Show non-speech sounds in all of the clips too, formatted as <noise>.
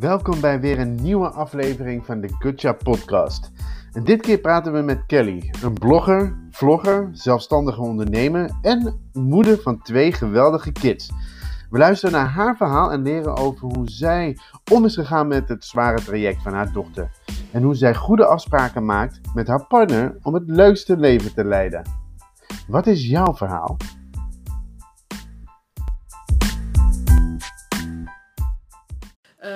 Welkom bij weer een nieuwe aflevering van de Job Podcast. En dit keer praten we met Kelly, een blogger, vlogger, zelfstandige ondernemer en moeder van twee geweldige kids. We luisteren naar haar verhaal en leren over hoe zij om is gegaan met het zware traject van haar dochter. En hoe zij goede afspraken maakt met haar partner om het leukste leven te leiden. Wat is jouw verhaal?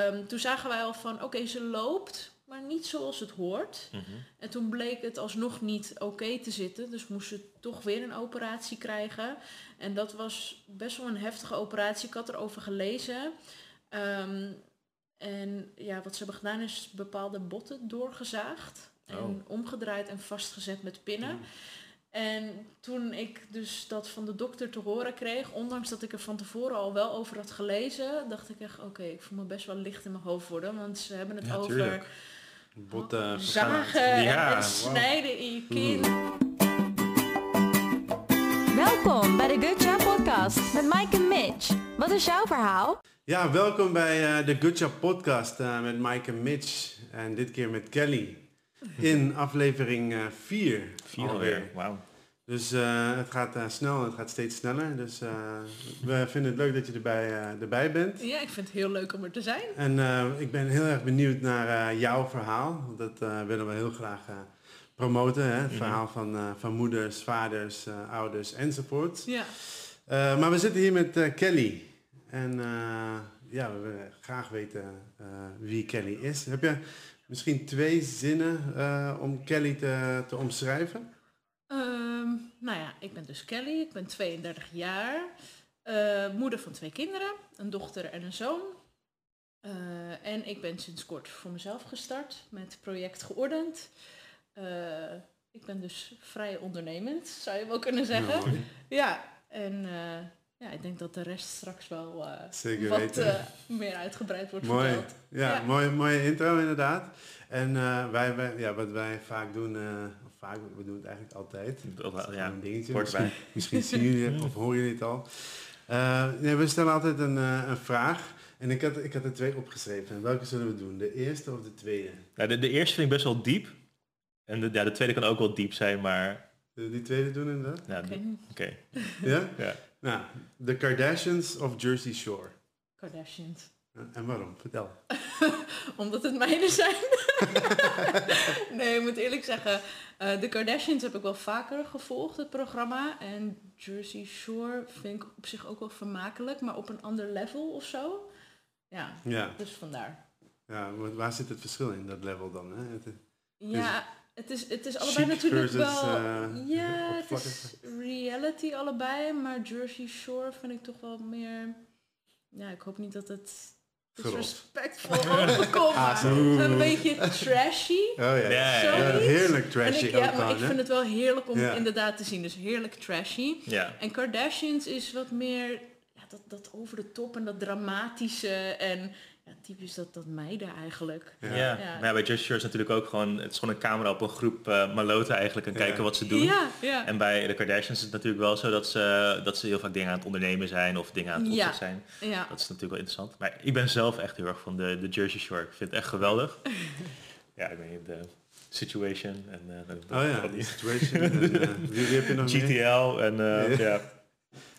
Ehm, toen zagen wij al van, oké, ze loopt, maar niet zoals het hoort. Mhm. En toen bleek het alsnog niet oké te zitten. Dus moest ze toch weer een operatie krijgen. En dat was best wel een heftige operatie. Ik had erover gelezen. Ehm, en ja, wat ze hebben gedaan is bepaalde botten doorgezaagd. En Oh. omgedraaid en vastgezet met pinnen. En toen ik dus dat van de dokter te horen kreeg, ondanks dat ik er van tevoren al wel over had gelezen, dacht ik echt, oké, ik voel me best wel licht in mijn hoofd worden. Want ze hebben het Ja, over tuurlijk. Botten zagen en- Ja, en, snijden in je kin. Welkom bij de Good Job Podcast met Mike en Mitch. Wat is jouw verhaal? Ja, welkom bij eh, de Good Job Podcast eh, met Mike en Mitch. En dit keer met Kelly. In aflevering 4 Vier alweer. Wauw. Dus eh, het gaat eh, snel en het gaat steeds sneller. Dus eh, we vinden het leuk dat je erbij, eh, erbij bent. Ja, ik vind het heel leuk om er te zijn. En eh, ik ben heel erg benieuwd naar eh, jouw verhaal. Want Dat eh, willen we heel graag eh, promoten. Hè? Het Mhm. verhaal van, eh, van moeders, vaders, eh, ouders enzovoort. Ja. Eh, maar we zitten hier met eh, Kelly. En eh, ja, we willen graag weten eh, wie Kelly is. Heb je misschien twee zinnen eh, om Kelly te, te omschrijven? Ehm, nou ja, ik ben dus Kelly, ik ben 32 jaar, eh, moeder van twee kinderen, een dochter en een zoon. Eh, en ik ben sinds kort voor mezelf gestart met project geordend. Eh, ik ben dus vrij ondernemend, zou je wel kunnen zeggen. Mooi. Ja, en eh, ja, ik denk dat de rest straks wel eh, Zeker wat weten. eh, meer uitgebreid wordt Mooi. verteld. Ja, Ja. Mooie, mooie intro inderdaad. En eh, wij, wij, ja, wat wij vaak doen, eh, of vaak, we doen het eigenlijk altijd. Dat is ja. een dingetje. Misschien, misschien zien jullie het <laughs> of horen jullie het al. Eh, nee, we stellen altijd een, een vraag. En ik had, ik had er twee opgeschreven. En welke zullen we doen? De eerste of de tweede? Nou, de, de eerste vind ik best wel diep. En de, ja, de tweede kan ook wel diep zijn, maar... We die tweede doen inderdaad? Ja, Oké, Oké. Ja? Ja. Nou, The Kardashians of Jersey Shore. Kardashians. Eh, En waarom? Vertel. <laughs> Omdat het meiden zijn. <laughs> nee, ik moet eerlijk zeggen, eh, de Kardashians heb ik wel vaker gevolgd, het programma. En Jersey Shore vind ik op zich ook wel vermakelijk, maar op een ander level of zo. Ja, Ja, dus vandaar. ja waar zit het verschil in, dat level dan? Hè? Het- Ja, het is, het is allebei Chic natuurlijk versus, wel... eh, ja, het is reality allebei, maar Jersey Shore vind ik toch wel meer... Ja, ik hoop niet dat het disrespectful overkomt, <laughs> zo. een beetje trashy. Oh ja, Ja, ja, Ja, Zoiets. heerlijk En trashy ik, ja, ook maar ik vind het wel heerlijk om het inderdaad te zien. Dus heerlijk trashy. Ja. En Kardashians is wat meer ja, dat, dat over de top en dat dramatische. En ja, typisch dat, dat meiden eigenlijk. Ja. Ja. Maar ja, bij Shore is natuurlijk ook gewoon... Het is gewoon een camera op een groep eh maloten eigenlijk en Ja. kijken wat ze doen. Ja, ja. En bij de Kardashians is het natuurlijk wel zo dat ze, dat ze heel vaak dingen aan het ondernemen zijn of dingen aan het Ja. opzetten zijn. ja. Dat is natuurlijk wel interessant. Maar ik ben zelf echt heel erg van de, de Jersey Shore. Ik vind het echt geweldig. <laughs> ja, ik weet niet, de Situation en eh, Oh ja, <laughs> die situation. en, eh, wie, wie heb je nog meer? GTL en eh, Ja.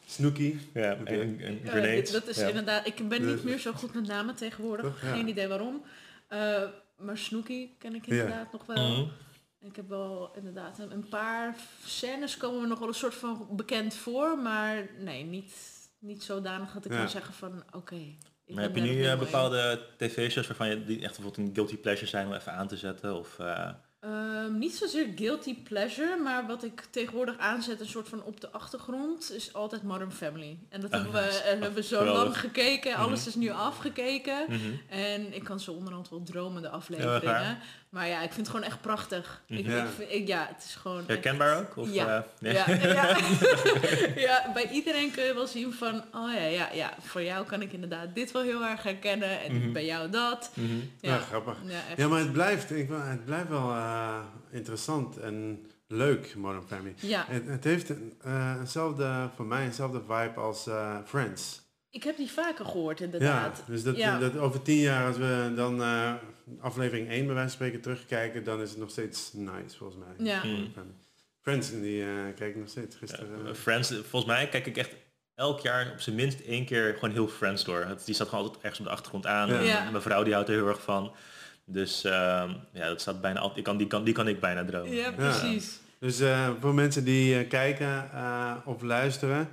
Ja, Snooki. ja, en, en Grenade. dat is ja. inderdaad, ik ben De- niet meer zo goed met namen tegenwoordig. Toch? Geen idee waarom. Eh, maar Snooki ken ik inderdaad nog wel. Mhm. Ik heb wel inderdaad een, paar scènes komen me nog wel een soort van bekend voor, maar nee, niet, niet zodanig dat ik Ja. kan zeggen van oké. ik Maar heb je nu eh, bepaalde tv-shows waarvan je die echt bijvoorbeeld een guilty pleasure zijn om even aan te zetten? Of, eh, Ehm, niet zozeer guilty pleasure, maar wat ik tegenwoordig aanzet, een soort van op de achtergrond, is altijd Modern Family. En dat Oh, hebben, we, eh, hebben we zo geweldig. lang gekeken, alles Mhm. is nu afgekeken. mhm. En ik kan zo onderhand wel dromen, de afleveringen. Maar ja, ik vind het gewoon echt prachtig. Ik, Ja. ik vind, ik- ja, het is gewoon... echt- Herkenbaar ook? Of, Ja. eh, nee? Ja, ja. <laughs> ja, bij iedereen kun je wel zien van, oh ja, ja, ja, voor jou kan ik inderdaad dit wel heel erg herkennen en Mhm. bij jou dat. Mhm. Ja, Ja, grappig. ja, echt. Ja, maar het blijft, ik, wil- het blijft wel eh, interessant en leuk, Modern Family. Ja, Het, het heeft een, eh, eenzelfde, voor mij eenzelfde vibe als eh, Friends. Ik heb die vaker gehoord Ja, inderdaad. dus dat, Ja. dat over tien jaar, als we dan eh, aflevering 1 bij wijze van spreken terugkijken, dan is het nog steeds nice volgens mij. Ja. Mm. Friends, die eh kijk ik nog steeds gisteren. Ja, eh, Friends, volgens mij kijk ik echt elk jaar op zijn minst één keer gewoon heel Friends door. Het, die staat gewoon altijd ergens op de achtergrond aan. Ja. Ja. Mijn vrouw die houdt er heel erg van. Dus ehm, ja, dat staat bijna altijd. Ik kan, die, kan, die kan ik bijna dromen. Ja, precies. Dus eh, voor mensen die eh, kijken eh, of luisteren,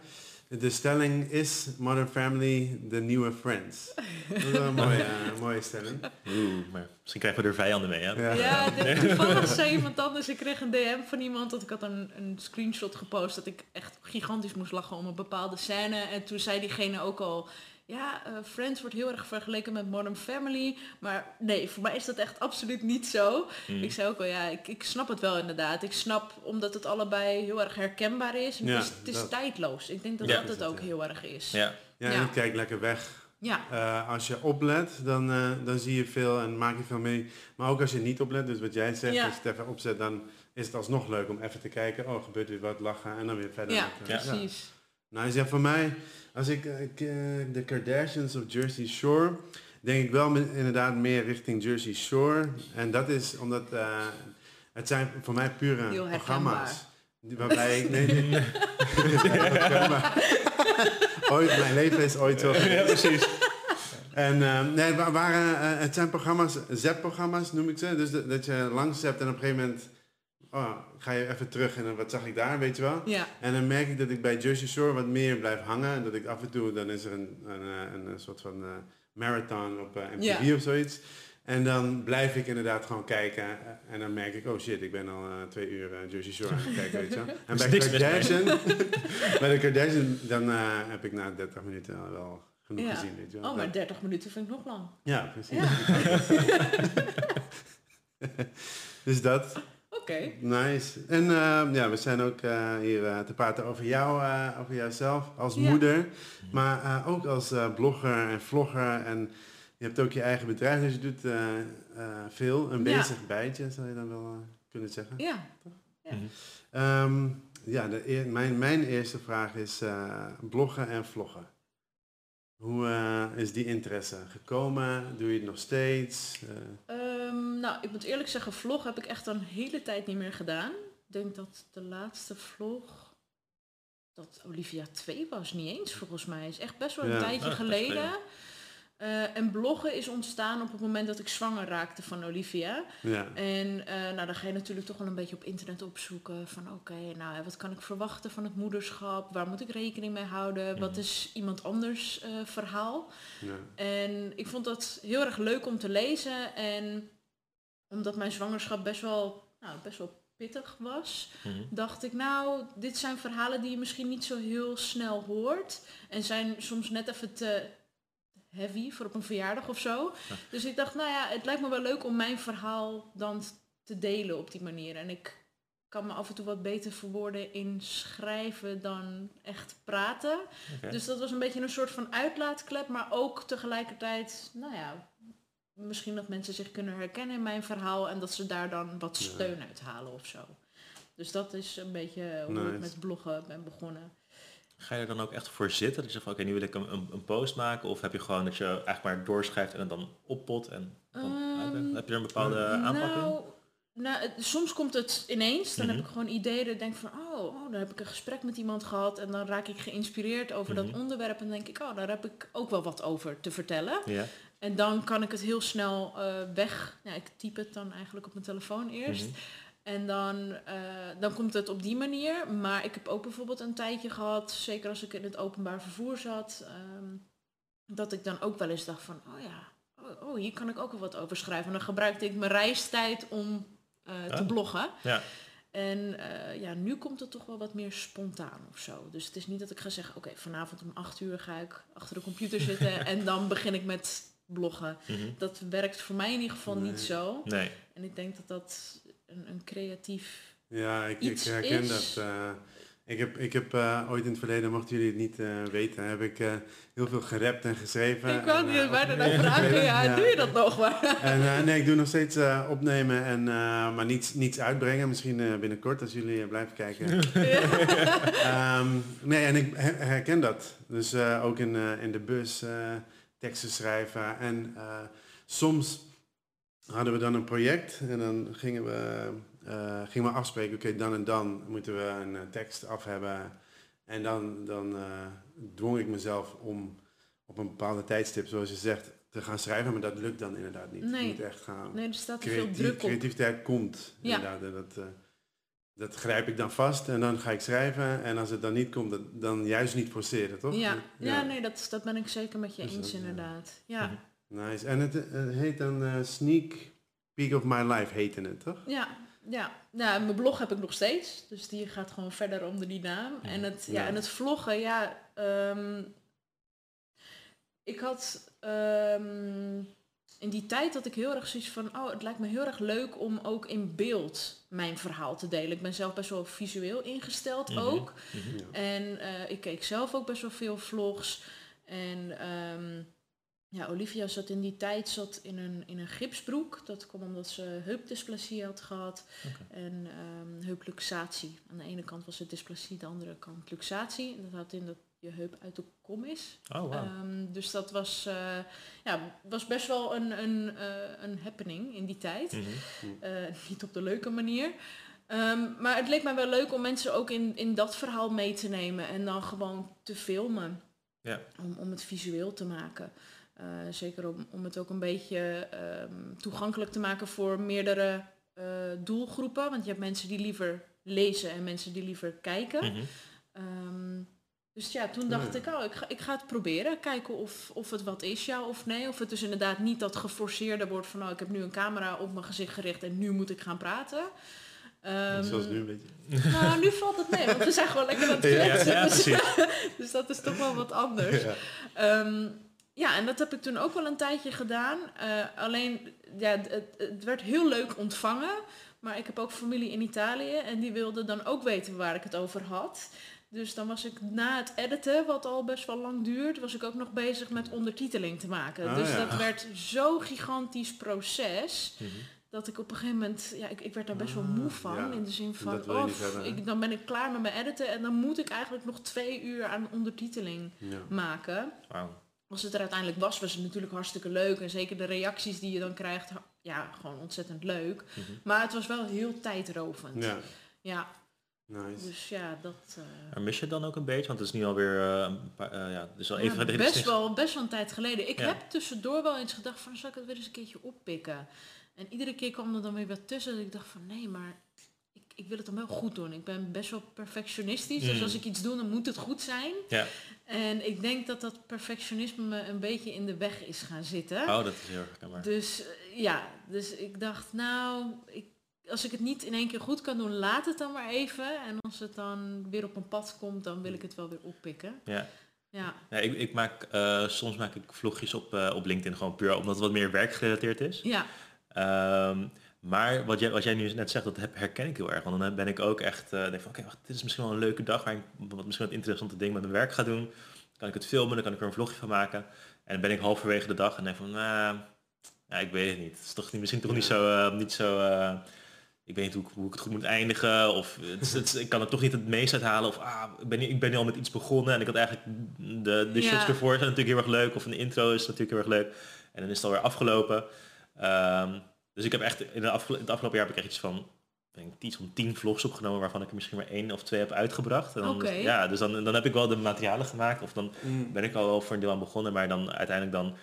de stelling is Modern Family de nieuwe Friends. Dat is wel een mooie, <laughs> eh, mooie stelling. Oeh, maar misschien krijgen we er vijanden mee, hè? Ja. Ja, de- toevallig zei iemand anders, ik kreeg een DM van iemand dat ik had een, een screenshot gepost dat ik echt gigantisch moest lachen om een bepaalde scène. En toen zei diegene ook al, ja, eh, Friends wordt heel erg vergeleken met Modern Family. Maar nee, voor mij is dat echt absoluut niet zo. Mm. Ik zei ook al, ja, ik, ik snap het wel inderdaad. Ik snap omdat het allebei heel erg herkenbaar is. Ja, het is, het is dat- tijdloos. Ik denk dat Ja. dat het ook heel erg is. Ja. Ja, en kijkt lekker weg. Ja, Eh, als je oplet, dan, eh, dan zie je veel en maak je veel mee. Maar ook als je niet oplet, dus wat jij zegt, Ja. als je het even opzet, dan is het alsnog leuk om even te kijken. Oh, gebeurt weer wat, lachen en dan weer verder. ja, met, precies. Nou, je zegt voor mij, als ik eh, ik, eh, de Kardashians of Jersey Shore, denk ik wel me- inderdaad meer richting Jersey Shore. En dat is omdat eh, het zijn voor mij pure Heel programma's. Waarbij ik, nee, nee, <laughs> nee. Ooit, mijn leven is ooit zo ja, precies. en eh, nee, wa- waren, eh, het zijn programma's, zap-programma's noem ik ze. Dus dat, dat je langs zept en op een gegeven moment oh, ga je even terug en dan wat zag ik daar, weet je wel. Ja, En dan merk ik dat ik bij Jersey Shore wat meer blijf hangen. En dat ik af en toe, dan is er een, een, eh, een, een soort van eh, marathon op eh, MTV Ja. of zoiets. En dan blijf ik inderdaad gewoon kijken. eh, En dan merk ik, oh shit, ik ben al eh, twee uur eh, Jersey Shore aan het kijken, weet je wel. <laughs> En bij. Kardashian, <laughs> bij de Kardashian, dan eh, heb ik na 30 minuten al wel genoeg Ja. gezien, weet je wel. oh, maar 30 minuten vind ik nog lang. Ja, precies. <laughs> Dus dat, Oké. nice. En eh, ja, we zijn ook eh, hier eh, te praten over jou, eh, over jouzelf als Ja. moeder. Maar eh, ook als eh, blogger en vlogger. En je hebt ook je eigen bedrijf, dus je doet eh, eh, veel. Een Ja. bezig bijtje, zou je dan wel kunnen zeggen. Ja. Ja. Mhm. Ehm, ja, de eer- mijn, mijn eerste vraag is eh, bloggen en vloggen. Hoe eh, is die interesse gekomen? Doe je het nog steeds? Eh, Ehm, nou, ik moet eerlijk zeggen, vlog heb ik echt een hele tijd niet meer gedaan. Ik denk dat de laatste vlog, dat Olivia 2 was, niet eens volgens mij. Is echt best wel een Ja. tijdje Ah, geleden. Eh, en bloggen is ontstaan op het moment dat ik zwanger raakte van Olivia. ja. En eh, nou, dan ga je natuurlijk toch wel een beetje op internet opzoeken van oké, nou wat kan ik verwachten van het moederschap? Waar moet ik rekening mee houden? Wat Mhm. is iemand anders eh, verhaal? ja. En ik vond dat heel erg leuk om te lezen. En omdat mijn zwangerschap best wel, nou, best wel pittig was, Mhm. dacht ik, nou, dit zijn verhalen die je misschien niet zo heel snel hoort. En zijn soms net even te heavy voor op een verjaardag of zo. Ja. Dus ik dacht, nou ja, het lijkt me wel leuk om mijn verhaal dan te delen op die manier. En ik kan me af en toe wat beter verwoorden in schrijven dan echt praten. Dus dat was een beetje een soort van uitlaatklep, maar ook tegelijkertijd, nou ja, misschien dat mensen zich kunnen herkennen in mijn verhaal en dat ze daar dan wat Ja. steun uit halen of zo. Dus dat is een beetje hoe ik met bloggen ben begonnen. Ga je er dan ook echt voor zitten? Dat je zegt van oké, nu wil ik een, een, een post maken? Of heb je gewoon dat je eigenlijk maar doorschrijft en het dan oppot? En dan Ehm, heb je er een bepaalde aanpak in? Nou, nou, het- soms komt het ineens. Dan Mhm. heb ik gewoon ideeën. Dan denk ik van, oh, oh, dan heb ik een gesprek met iemand gehad. En dan raak ik geïnspireerd over Mhm. dat onderwerp. En dan denk ik, oh, daar heb ik ook wel wat over te vertellen. Ja. En dan kan ik het heel snel eh, weg. Ja, ik typ het dan eigenlijk op mijn telefoon eerst. Mhm. En dan, eh, dan komt het op die manier. Maar ik heb ook bijvoorbeeld een tijdje gehad, zeker als ik in het openbaar vervoer zat, ehm, dat ik dan ook wel eens dacht van, oh ja, oh, oh, hier kan ik ook wel wat over schrijven. En dan gebruikte ik mijn reistijd om eh, te bloggen. Ja. En ja, nu komt het toch wel wat meer spontaan of zo. Dus het is niet dat ik ga zeggen, oké, vanavond om acht uur ga ik achter de computer zitten <laughs> en dan begin ik met bloggen. Mhm. Dat werkt voor mij in ieder geval Nee. niet zo. Nee. En ik denk dat dat een, een creatief... Ja, ik, ik herken is- dat. eh, Ik heb, ik heb eh, ooit in het verleden, mochten jullie het niet eh, weten, heb ik eh, heel veel gerapt en geschreven. Ik wou eh, bijna naar vragen, ja, Ja. doe je dat nog maar? <laughs> En eh, nee, ik doe nog steeds eh, opnemen, en, eh, maar niets, niets uitbrengen. Misschien eh, binnenkort als jullie blijven kijken. <laughs> Ehm, nee, en ik her- herken dat. Dus eh, ook in, eh, in de bus eh, teksten schrijven. En eh, soms hadden we dan een project en dan gingen we, eh, gingen we afspreken, oké, dan en dan moeten we een eh, tekst af hebben. En dan, dan dwong ik mezelf om op een bepaalde tijdstip, zoals je zegt, te gaan schrijven. Maar dat lukt dan inderdaad niet. Nee. Je moet echt gaan. Nee, er staat veel druk op. creativiteit komt. Ja. Inderdaad. Dat, dat grijp ik dan vast en dan ga ik schrijven. En als het dan niet komt, dat, dan juist niet forceren, toch? Ja, ja nee, dat, dat ben ik zeker met je Dus eens dat, ja. inderdaad. Ja, Nice. En het, eh, het heet dan eh, Sneak Peek of My Life, heette het, toch? ja, ja. ja. Mijn blog heb ik nog steeds, dus die gaat gewoon verder onder die naam. En het, ja, Ja. en het vloggen, ja... ehm, ik had... ehm, in die tijd had ik heel erg zoiets van... Oh, het lijkt me heel erg leuk om ook in beeld mijn verhaal te delen. Ik ben zelf best wel visueel ingesteld Mhm. ook. Mhm. Ja. En eh, ik keek zelf ook best wel veel vlogs. En ehm, ja, Olivia zat in die tijd zat in een, in een gipsbroek. Dat kwam omdat ze heupdysplasie had gehad. En ehm, heupluxatie. Aan de ene kant was het dysplasie, de andere kant luxatie. En dat houdt in dat je heup uit de kom is. Oh, wow. Ehm, dus dat was, eh, ja, was best wel een, een, eh, een happening in die tijd. Mhm. Eh, niet op de leuke manier. Ehm, maar het leek mij wel leuk om mensen ook in, in dat verhaal mee te nemen en dan gewoon te filmen. Ja. Om, om het visueel te maken. Zeker om, om het ook een beetje ehm, toegankelijk te maken voor meerdere doelgroepen. Want je hebt mensen die liever lezen en mensen die liever kijken. Mhm. Dus ja, toen dacht Ja. ik, oh, ik ga, ik ga het proberen. Kijken of, of het wat is, ja of nee. Of het dus inderdaad niet dat geforceerde wordt van, oh, ik heb nu een camera op mijn gezicht gericht en nu moet ik gaan praten. Ehm, Zoals nu een beetje. <laughs> Nou, nu valt het mee, want we zijn gewoon lekker aan het Ja, kletsen. ja, dus, precies. <laughs> dus dat is toch wel wat anders. Ja. Ehm, ja, en dat heb ik toen ook wel een tijdje gedaan. Eh, alleen, ja, het, het werd heel leuk ontvangen. Maar ik heb ook familie in Italië en die wilden dan ook weten waar ik het over had. Dus dan was ik na het editen, wat al best wel lang duurt, was ik ook nog bezig met ondertiteling te maken. Ah, dus ja. dat werd zo'n gigantisch proces Mhm. dat ik op een gegeven moment, ja, ik, ik werd daar best wel Ah, moe van. ja. In de zin van, oh, ik, dan ben ik klaar met mijn editen en dan moet ik eigenlijk nog twee uur aan ondertiteling Ja. maken. Wauw. Als het er uiteindelijk was, was het natuurlijk hartstikke leuk. En zeker de reacties die je dan krijgt, ja, gewoon ontzettend leuk. Mhm. Maar het was wel heel tijdrovend. ja, Ja, nice. dus ja, dat... eh, Maar mis je het dan ook een beetje? Want het is nu alweer eh, een paar, eh, ja, dus al ja, even best, wel, best wel een tijd geleden. Ik Ja. heb tussendoor wel eens gedacht van, zal ik het weer eens een keertje oppikken? En iedere keer kwam er dan weer wat tussen. Dat ik dacht van, nee, maar ik, ik wil het dan wel goed doen. Ik ben best wel perfectionistisch. Dus Mm. als ik iets doe, dan moet het goed zijn. Ja. En ik denk dat dat perfectionisme me een beetje in de weg is gaan zitten. Oh, dat is heel erg herkenbaar. Dus ja, dus ik dacht, nou, ik, als ik het niet in één keer goed kan doen, laat het dan maar even. En als het dan weer op een pad komt, dan wil ik het wel weer oppikken. Ja. Ja, Ja, ik, ik maak, eh, soms maak ik vlogjes op, eh, op LinkedIn gewoon puur omdat het wat meer werkgerelateerd is. ja, Ehm, maar wat jij, wat jij nu net zegt, dat heb- herken ik heel erg. Want dan ben ik ook echt, eh denk van oké, wacht, dit is misschien wel een leuke dag waar ik wat misschien wat interessante ding met mijn werk ga doen. Kan ik het filmen, dan kan ik er een vlogje van maken. En dan ben ik halverwege de dag en denk van, nou, ja, ik weet het niet. Het is toch niet, misschien toch niet zo, niet zo ik weet niet hoe, ik- hoe ik het goed moet eindigen. Of het, is- het ik kan er toch niet het meest uithalen. Of ah, ik, ben, ik ben nu al met iets begonnen en ik had eigenlijk de, de Ja. shots ervoor zijn natuurlijk heel erg leuk. Of een intro is natuurlijk heel erg leuk. En dan is het alweer afgelopen. Ehm, dus ik heb echt in, de in het afgelopen jaar heb ik echt iets van ik denk, iets van tien vlogs opgenomen waarvan ik er misschien maar één of twee heb uitgebracht. En dan. Ja, dus dan, dan heb ik wel de materialen gemaakt. Of dan Mm. ben ik al wel voor een deel aan begonnen. Maar dan uiteindelijk dan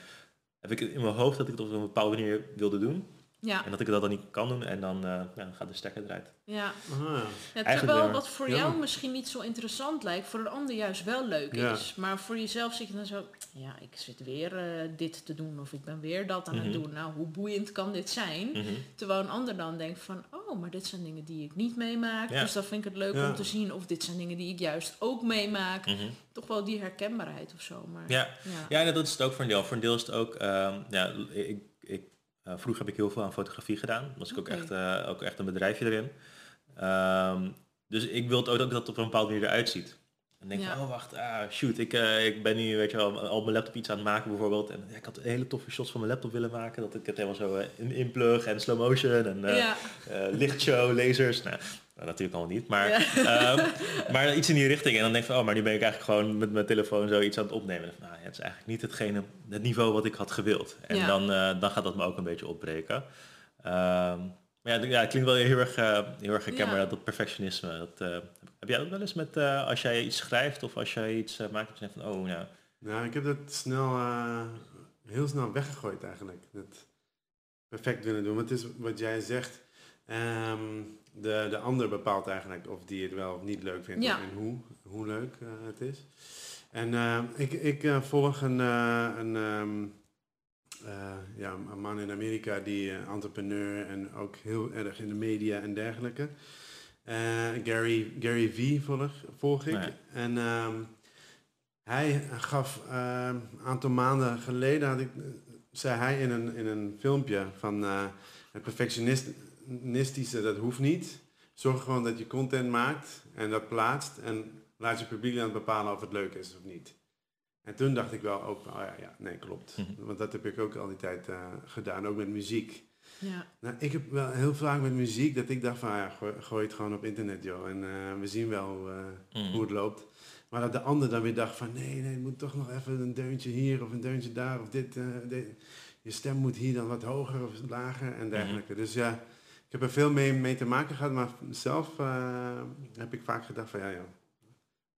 heb ik in mijn hoofd dat ik het op een bepaalde manier wilde doen. Ja, En dat ik dat dan niet kan doen. En dan, eh, ja, gaat de stekker eruit. ja. Aha. Ja, Eigenlijk terwijl wel. wat voor Ja. jou misschien niet zo interessant lijkt, voor een ander juist wel leuk Ja. is. Maar voor jezelf zit je dan zo, ja, ik zit weer eh, dit te doen of ik ben weer dat aan Mhm. het doen. Nou, hoe boeiend kan dit zijn? Mhm. Terwijl een ander dan denkt van, oh, maar dit zijn dingen die ik niet meemaak. Ja. Dus dan vind ik het leuk Ja. om te zien. Of dit zijn dingen die ik juist ook meemaak. Mhm. Toch wel die herkenbaarheid of zo. Maar, Ja. ja. Ja, en dat is het ook voor een deel. Voor een deel is het ook, ehm, ja, ik, vroeger heb ik heel veel aan fotografie gedaan. Was ik ook, echt, eh, ook echt een bedrijfje erin. Ehm, dus ik wil ook dat het op een bepaalde manier eruit ziet. En denk Ja. van, oh wacht, ah, shoot, ik, eh, ik ben nu weet je wel, al mijn laptop iets aan het maken bijvoorbeeld. En ja, ik had hele toffe shots van mijn laptop willen maken. Dat ik het helemaal zo eh, in inplug en slow motion en eh, ja. lichtshow, lasers. Nou, nou, natuurlijk allemaal niet, maar, Ja. <laughs> ehm, maar iets in die richting. En dan denk ik van, oh, maar nu ben ik eigenlijk gewoon met mijn telefoon zoiets aan het opnemen. En van, nou, ja, het is eigenlijk niet hetgene, het niveau wat ik had gewild. En dan, dan gaat dat me ook een beetje opbreken. Ehm, maar ja, ja, het klinkt wel heel erg, eh, heel erg herkenbaar, Ja. dat, dat perfectionisme. Dat, eh, heb jij dat wel eens met, eh, als jij iets schrijft of als jij iets maakt, dat je denkt van, oh, nou, Nou, ik heb dat snel, eh, heel snel weggegooid eigenlijk. Dat perfect willen doen. Want het is wat jij zegt, ehm, de, de ander bepaalt eigenlijk of die het wel of niet leuk vindt Ja. en hoe, hoe leuk eh, het is. En eh, ik, ik volg een, eh, een, ehm, eh, ja, een man in Amerika die eh, entrepreneur en ook heel erg in de media en dergelijke. Eh, Gary, Gary V volg, volg ik. Nee. En ehm, hij gaf eh, een aantal maanden geleden, had ik, zei hij in een, in een filmpje van eh, het perfectionistische, dat hoeft niet. Zorg gewoon dat je content maakt en dat plaatst en laat je publiek dan bepalen of het leuk is of niet. En toen dacht ik wel ook, oh ja, ja nee, klopt. Mhm. Want dat heb ik ook al die tijd eh, gedaan, ook met muziek. Ja. Nou, ik heb wel heel vaak met muziek dat ik dacht van, ja, gooi, gooi het gewoon op internet, joh. En eh, we zien wel eh, mm. hoe het loopt. Maar dat de ander dan weer dacht van, nee, nee, het moet toch nog even een deuntje hier of een deuntje daar. Of dit, eh, dit. je stem moet hier dan wat hoger of lager en dergelijke. Dus ja, ik heb er veel mee, mee te maken gehad. Maar zelf eh, heb ik vaak gedacht van, ja, ja,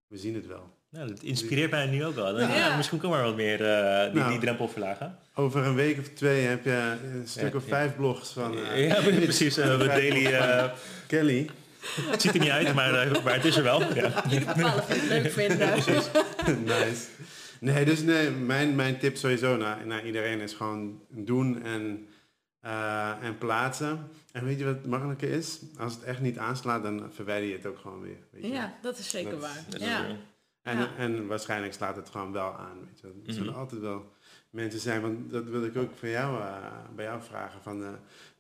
we zien het wel. Nou, dat inspireert mij nu ook wel. Dan Ja. ja, misschien kan maar wat meer eh, die, Nou. die drempel verlagen. Over een week of twee heb je een stuk Ja, of ja. vijf blogs van eh, <laughs> ja, precies. eh, we daily, eh, Kelly. het ziet er niet uit, maar, eh, maar het is er wel. Ja. Jullie bepalen of je het leuk vinden. <laughs> nice. Nee, dus nee, mijn, mijn tip sowieso naar, naar iedereen is gewoon doen en, eh, en plaatsen. En weet je wat het makkelijke is? Als het echt niet aanslaat, dan verwijder je het ook gewoon weer. Weet je? Ja, dat is zeker Dat- waar. Dat is Ja. En, Ja. en waarschijnlijk slaat het gewoon wel aan. Weet je. Er zullen Mhm. altijd wel mensen zijn, want dat wil ik ook van jou, eh, bij jou vragen. Van, eh,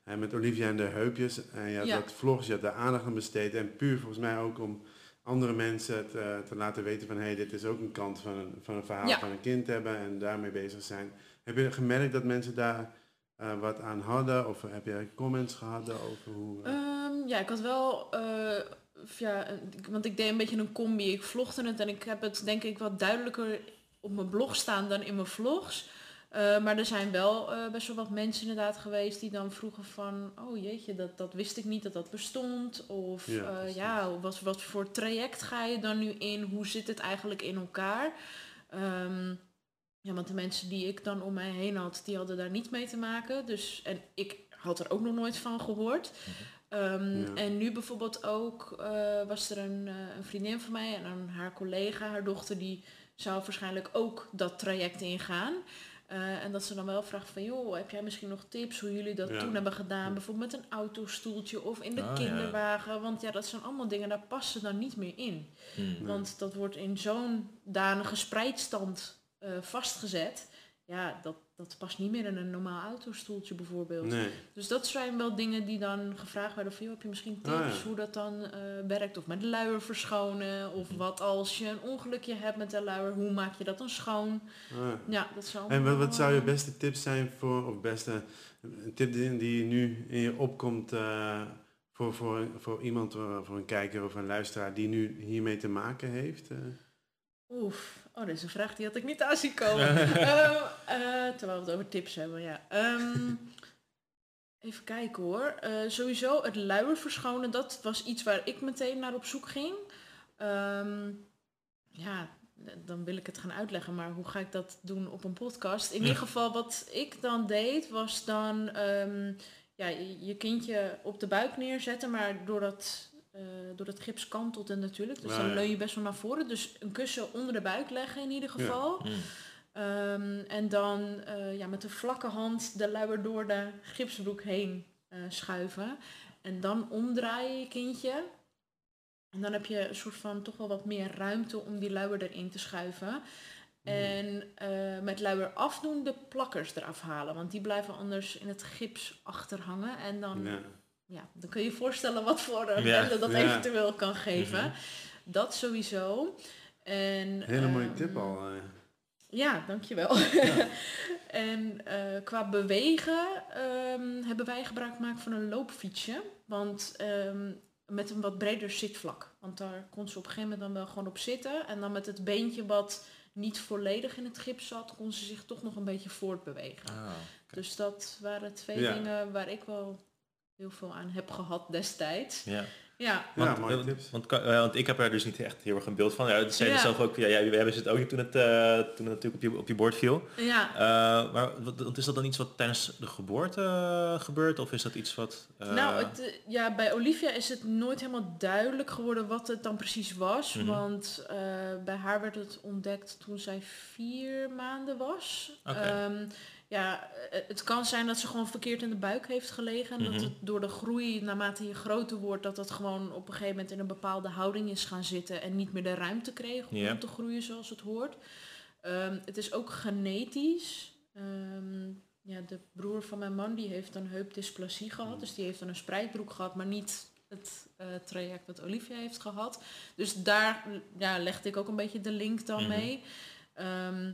hè, met Olivia en de heupjes. En je had Ja. wat vlogs, je had daar aandacht aan besteed. En puur volgens mij ook om andere mensen te, te laten weten van... hé, hey, dit is ook een kant van een, van een verhaal Ja. van een kind hebben en daarmee bezig zijn. Heb je gemerkt dat mensen daar eh, wat aan hadden? Of heb je comments gehad over hoe... eh, Ehm, ja, ik had wel, eh, ja, want ik deed een beetje een combi. Ik vlogde het en ik heb het denk ik wat duidelijker op mijn blog staan dan in mijn vlogs. Eh, maar er zijn wel eh, best wel wat mensen inderdaad geweest die dan vroegen van, oh jeetje, dat, dat wist ik niet dat dat bestond. Of Ja, precies. ja wat, wat voor traject ga je dan nu in? Hoe zit het eigenlijk in elkaar? Ehm, ja, want de mensen die ik dan om mij heen had, die hadden daar niet mee te maken. Dus, en ik had er ook nog nooit van gehoord. Ehm, Ja. En nu bijvoorbeeld ook eh, was er een, eh, een vriendin van mij en haar collega, haar dochter, die zou waarschijnlijk ook dat traject ingaan. Eh, en dat ze dan wel vraagt van, joh, heb jij misschien nog tips hoe jullie dat Ja. toen hebben gedaan? Bijvoorbeeld met een autostoeltje of in de Ah, kinderwagen. Want ja, dat zijn allemaal dingen, daar passen dan niet meer in. Mm. Want dat wordt in zo'n danige spreidstand vastgezet. Ja, dat, dat past niet meer in een normaal autostoeltje bijvoorbeeld. nee. Dus dat zijn wel dingen die dan gevraagd werden van, joh, heb je misschien tips Ah, ja. hoe dat dan eh, werkt? Of met luier verschonen? Of wat als je een ongelukje hebt met de luier, hoe maak je dat dan schoon? Ah. Ja, dat zou En wat, wat zou je eh, beste tips zijn voor, of beste een tip die, die nu in je opkomt eh, voor, voor, voor iemand, voor een kijker of een luisteraar die nu hiermee te maken heeft? Oef, oh, dit is een vraag die had ik niet aan zien komen. <laughs> Ehm, eh, terwijl we het over tips hebben, ja. Ehm, even kijken hoor. Eh, sowieso het luier verschonen, dat was iets waar ik meteen naar op zoek ging. Ehm, ja, dan wil ik het gaan uitleggen, maar hoe ga ik dat doen op een podcast? In ieder geval, wat ik dan deed, was dan ja, je je kindje op de buik neerzetten, maar doordat, eh door het gips kantelt het natuurlijk. Dus dan leun je best wel naar voren. Dus een kussen onder de buik leggen in ieder geval. Mm. Ehm, en dan eh, ja, met de vlakke hand de luier door de gipsbroek heen eh, schuiven. En dan omdraaien je kindje. En dan heb je een soort van toch wel wat meer ruimte om die luier erin te schuiven. En eh, met luier afdoen de plakkers eraf halen. Want die blijven anders in het gips achterhangen. En dan Ja. Ja, dan kun je je voorstellen wat voor een Ja. ellende dat Ja. eventueel kan geven. Dat sowieso. En, Hele mooie ehm, tip al. eh. Ja, dankjewel. <laughs> en eh, qua bewegen ehm, hebben wij gebruik gemaakt van een loopfietsje. Want ehm, met een wat breder zitvlak. Want daar kon ze op een gegeven moment dan wel gewoon op zitten. En dan met het beentje wat niet volledig in het gips zat, kon ze zich toch nog een beetje voortbewegen. Ah. Dus dat waren twee Ja. dingen waar ik wel heel veel aan heb gehad destijds. ja. Ja, Ja, Want, mooie tips. Want, kan- eh, want ik heb er dus niet echt heel erg een beeld van. Ja, dat zei je Ja. zelf ook. Ja, ja, we hebben het ook niet toen het, eh, toen het natuurlijk op je, op je bord viel. ja. Eh, maar wat, is dat dan iets wat tijdens de geboorte eh, gebeurt? Of is dat iets wat... eh, Nou, het, ja, bij Olivia is het nooit helemaal duidelijk geworden wat het dan precies was. Mhm. Want eh, bij haar werd het ontdekt toen zij vier maanden was. Oké. Ehm, ja, eh, het kan zijn dat ze gewoon verkeerd in de buik heeft gelegen. En Mhm. dat het door de groei, naarmate je groter wordt, dat het gewoon op een gegeven moment in een bepaalde houding is gaan zitten. En niet meer de ruimte kreeg om te groeien zoals het hoort. Ehm, het is ook genetisch. Ehm, ja, de broer van mijn man die heeft een heupdysplasie gehad. Dus die heeft dan een spreidbroek gehad, maar niet het eh, traject dat Olivia heeft gehad. Dus daar ja, legde ik ook een beetje de link dan Mhm. mee. Ehm,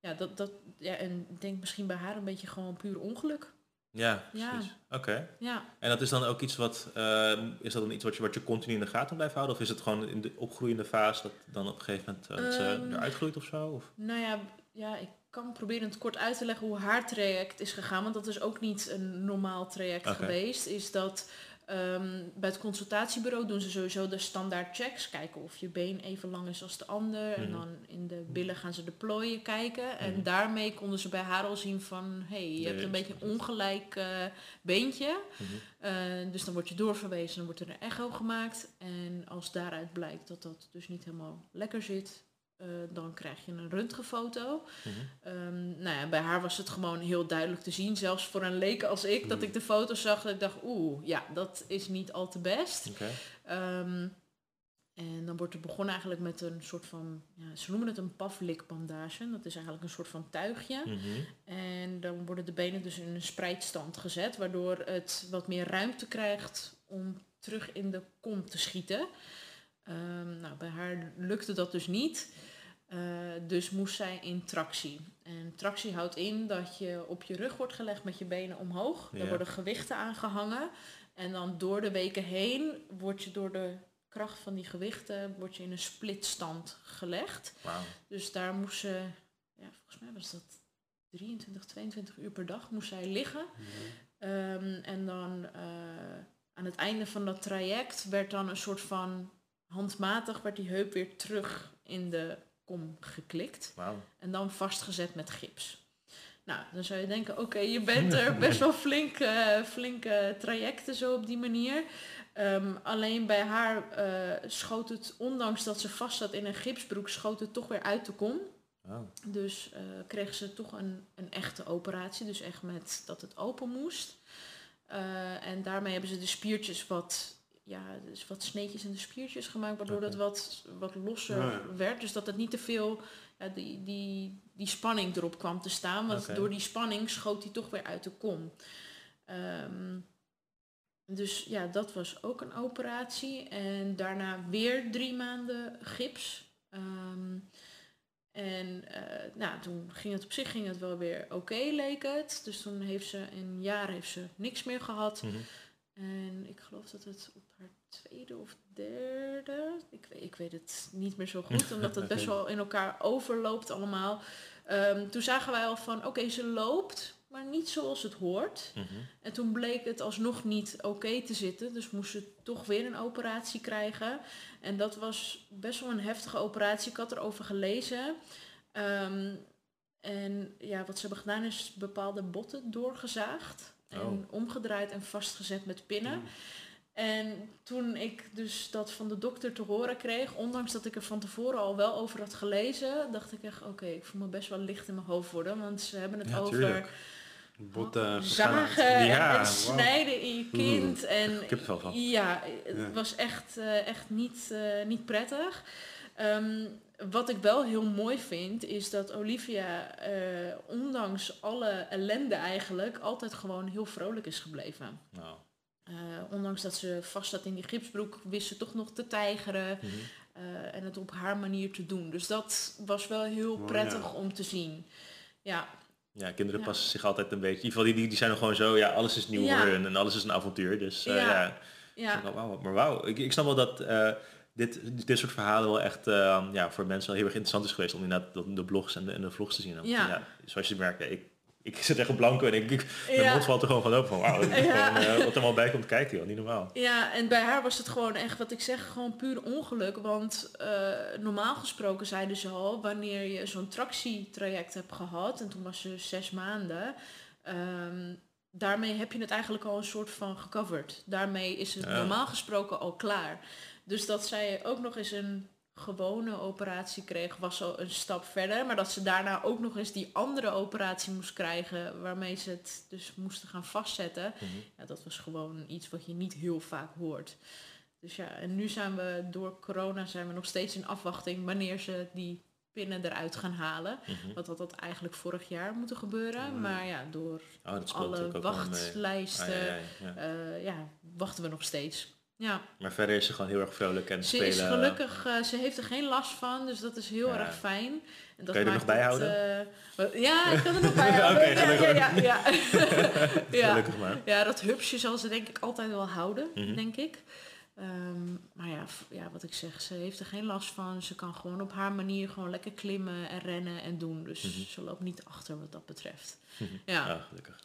ja, dat, dat, ja, en ik denk misschien bij haar een beetje gewoon puur ongeluk. Ja, Ja. precies. Oké. Ja, En dat is dan ook iets wat... eh, is dat dan iets wat je, wat je continu in de gaten blijft houden? Of is het gewoon in de opgroeiende fase dat dan op een gegeven moment Ehm, eruit groeit of zo? Of? nou ja, ja, ik kan proberen het kort uit te leggen hoe haar traject is gegaan. Want dat is ook niet een normaal traject geweest. Is dat ehm, bij het consultatiebureau doen ze sowieso de standaard checks. Kijken of je been even lang is als de ander. En Mhm. dan in de billen gaan ze de plooien kijken. En Mhm. daarmee konden ze bij haar al zien van... hé, hey, je hebt een beetje een ongelijk eh, beentje. Mhm. Eh, dus dan word je doorverwezen, dan wordt er een echo gemaakt. En als daaruit blijkt dat dat dus niet helemaal lekker zit, eh, dan krijg je een röntgenfoto. Ehm, nou ja, bij haar was het gewoon heel duidelijk te zien, zelfs voor een leek als ik, dat Mhm. ik de foto's zag dat ik dacht, oeh, ja, dat is niet al te best. Ehm, en dan wordt er begonnen eigenlijk met een soort van, ja, ze noemen het een paflikbandage. Dat is eigenlijk een soort van tuigje. Mhm. En dan worden de benen dus in een spreidstand gezet, waardoor het wat meer ruimte krijgt om terug in de kom te schieten. Ehm, nou, bij haar lukte dat dus niet. Eh, dus moest zij in tractie. En tractie houdt in dat je op je rug wordt gelegd met je benen omhoog. Ja. Daar worden gewichten aangehangen. En dan door de weken heen word je door de kracht van die gewichten word je in een splitstand gelegd. Dus daar moest ze, ja, volgens mij was dat 23, 22 uur per dag moest zij liggen. Ehm, en dan eh, aan het einde van dat traject werd dan een soort van handmatig werd die heup weer terug in de kom geklikt. En dan vastgezet met gips. Nou, dan zou je denken, oké, je bent er best wel flink, eh, flinke trajecten zo op die manier. Ehm, alleen bij haar eh, schoot het, ondanks dat ze vast zat in een gipsbroek, schoot het toch weer uit de kom. Dus eh, kreeg ze toch een, een echte operatie, dus echt met dat het open moest. En daarmee hebben ze de spiertjes wat, ja, dus wat sneetjes in de spiertjes gemaakt, waardoor het wat, wat losser ja. werd. Dus dat het niet te veel, ja, die, die, die spanning erop kwam te staan. Want door die spanning schoot hij toch weer uit de kom. Ehm, dus ja, dat was ook een operatie. En daarna weer drie maanden gips. Ehm, en eh, nou, toen ging het op zich ging het wel weer oké, leek het. Dus toen heeft ze een jaar heeft ze niks meer gehad. Mhm. En ik geloof dat het op haar tweede of derde, ik, weet- ik weet het niet meer zo goed, <laughs> omdat het best wel in elkaar overloopt allemaal. Ehm, toen zagen wij al van, oké, ze loopt, maar niet zoals het hoort. Mhm. En toen bleek het alsnog niet oké te zitten. Dus moest ze toch weer een operatie krijgen. En dat was best wel een heftige operatie. Ik had erover gelezen. Ehm, en ja, wat ze hebben gedaan is bepaalde botten doorgezaagd. En Oh. omgedraaid en vastgezet met pinnen. En toen ik dus dat van de dokter te horen kreeg, ondanks dat ik er van tevoren al wel over had gelezen, dacht ik echt, oké, ik voel me best wel licht in mijn hoofd worden. Want ze hebben het Ja, over tuurlijk. Botten zagen en, Ja, en snijden in je kind. En Ik heb er wel van. ja, het Ja. was echt, eh, echt niet, eh, niet prettig. Ehm, wat ik wel heel mooi vind, is dat Olivia, eh, ondanks alle ellende eigenlijk, altijd gewoon heel vrolijk is gebleven. Nou, Eh, ondanks dat ze vast zat in die gipsbroek, wist ze toch nog te tijgeren. Mhm. eh, en het op haar manier te doen. Dus dat was wel heel Oh, prettig ja. om te zien. Ja, Ja, kinderen Ja. passen zich altijd een beetje. In ieder geval, die, die, zijn er gewoon zo, ja, alles is nieuw Ja. voor hun en alles is een avontuur. Dus Ja. ja. wauw, maar wauw, ik, ik snap wel dat dit, dit soort verhalen wel echt eh, ja, voor mensen wel heel erg interessant is geweest om inderdaad de, de blogs en de, en de vlogs te zien. Ja. zoals je merkt, ik, ik zit echt op blanco en ik, ik mijn mond valt er gewoon van open van wauw, <laughs> Ja. eh, wat er allemaal bij komt kijken, joh, niet normaal. Ja, en bij haar was het gewoon echt, wat ik zeg, gewoon puur ongeluk. Want eh, normaal gesproken zeiden ze al, wanneer je zo'n tractietraject hebt gehad, en toen was ze zes maanden, ehm, daarmee heb je het eigenlijk al een soort van gecoverd. Daarmee is het normaal gesproken al klaar. Dus dat zij ook nog eens een gewone operatie kreeg, was al een stap verder. Maar dat ze daarna ook nog eens die andere operatie moest krijgen, waarmee ze het dus moesten gaan vastzetten. Mhm. Ja, dat was gewoon iets wat je niet heel vaak hoort. Dus ja, en nu zijn we door corona zijn we nog steeds in afwachting wanneer ze die pinnen eruit gaan halen. Mhm. Want dat had eigenlijk vorig jaar moeten gebeuren. Ja. Maar ja, door Oh, alle wachtlijsten Ah, ja, ja, ja. eh, ja, wachten we nog steeds. Ja, Maar verder is ze gewoon heel erg vrolijk en ze spelen. is gelukkig, eh, ze heeft er geen last van, dus dat is heel Ja. erg fijn. En dat Kan je er nog bij houden? eh, ja, ik kan er nog <laughs> bij houden. Ja, ja, ja, <laughs> ja. Gelukkig maar. Ja, dat hupsje zal ze denk ik altijd wel houden, Mhm. denk ik. Ehm, maar ja, ja, wat ik zeg, ze heeft er geen last van. Ze kan gewoon op haar manier gewoon lekker klimmen en rennen en doen. Dus Mhm. ze loopt niet achter wat dat betreft. Mhm. Ja. Ja, gelukkig.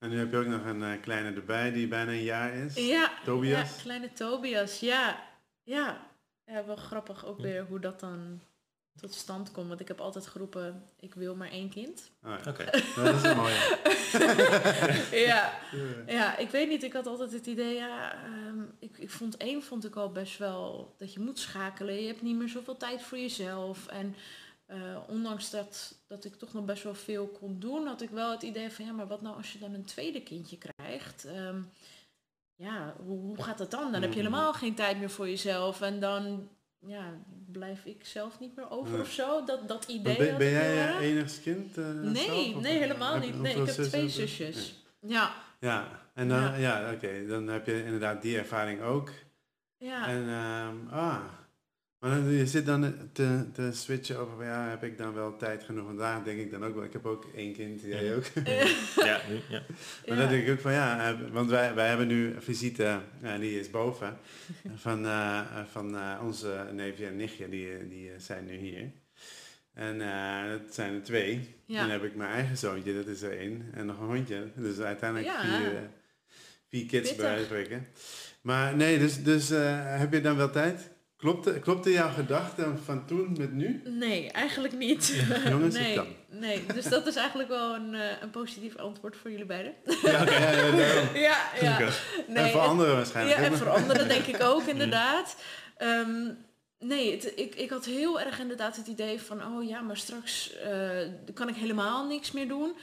En nu heb je ook nog een eh, kleine erbij die bijna een jaar is. Ja, Tobias. ja, kleine Tobias, ja. Ja, ja wel grappig ook weer hoe dat dan tot stand komt. Want ik heb altijd geroepen, ik wil maar één kind. Oh, ja. Oké. <laughs> Dat is een mooie. <laughs> ja, ja, ik weet niet. Ik had altijd het idee, ja, ehm, ik, ik vond één vond ik al best wel dat je moet schakelen. Je hebt niet meer zoveel tijd voor jezelf. En eh, ondanks dat, dat ik toch nog best wel veel kon doen, had ik wel het idee van, ja, maar wat nou als je dan een tweede kindje krijgt? Ehm, ja, hoe, hoe gaat dat dan? Dan heb je helemaal geen tijd meer voor jezelf. En dan ja, blijf ik zelf niet meer over Nee. of zo. Dat, dat idee Ben, ben jij enigst kind? eh, Nee, zelf, nee, helemaal niet. Nee, ik heb twee zusjes. Ja, Ja, en dan, Ja. ja, oké, dan heb je inderdaad die ervaring ook. ja. En, ehm, ah, maar dan, je zit dan te, te switchen over, van, ja, heb ik dan wel tijd genoeg? Vandaag denk ik dan ook wel, ik heb ook één kind, jij ook. Ja, <laughs> nu, ja. Maar dan denk ik ook van ja, eh, want wij, wij hebben nu een visite, eh, die is boven, <laughs> van, eh, van eh, onze neefje en nichtje, die, die zijn nu hier. En eh dat zijn er twee. Ja. Dan heb ik mijn eigen zoontje, dat is er één, en nog een hondje. Dus uiteindelijk Ja. vier, vier kids Pittig. bij spreken. Maar nee, dus, dus eh, heb je dan wel tijd? Klopte, klopte jouw gedachten van toen met nu? Nee, eigenlijk niet. Jongens, nee, het kan. nee, dus dat is eigenlijk wel een, eh, een positief antwoord voor jullie beiden. Ja, oké, ja, ja. <laughs> Nee, en voor anderen waarschijnlijk. Ja, en voor anderen denk ik ook <laughs> inderdaad. Ehm, nee, het, ik, ik had heel erg inderdaad het idee van, oh ja, maar straks eh, kan ik helemaal niks meer doen.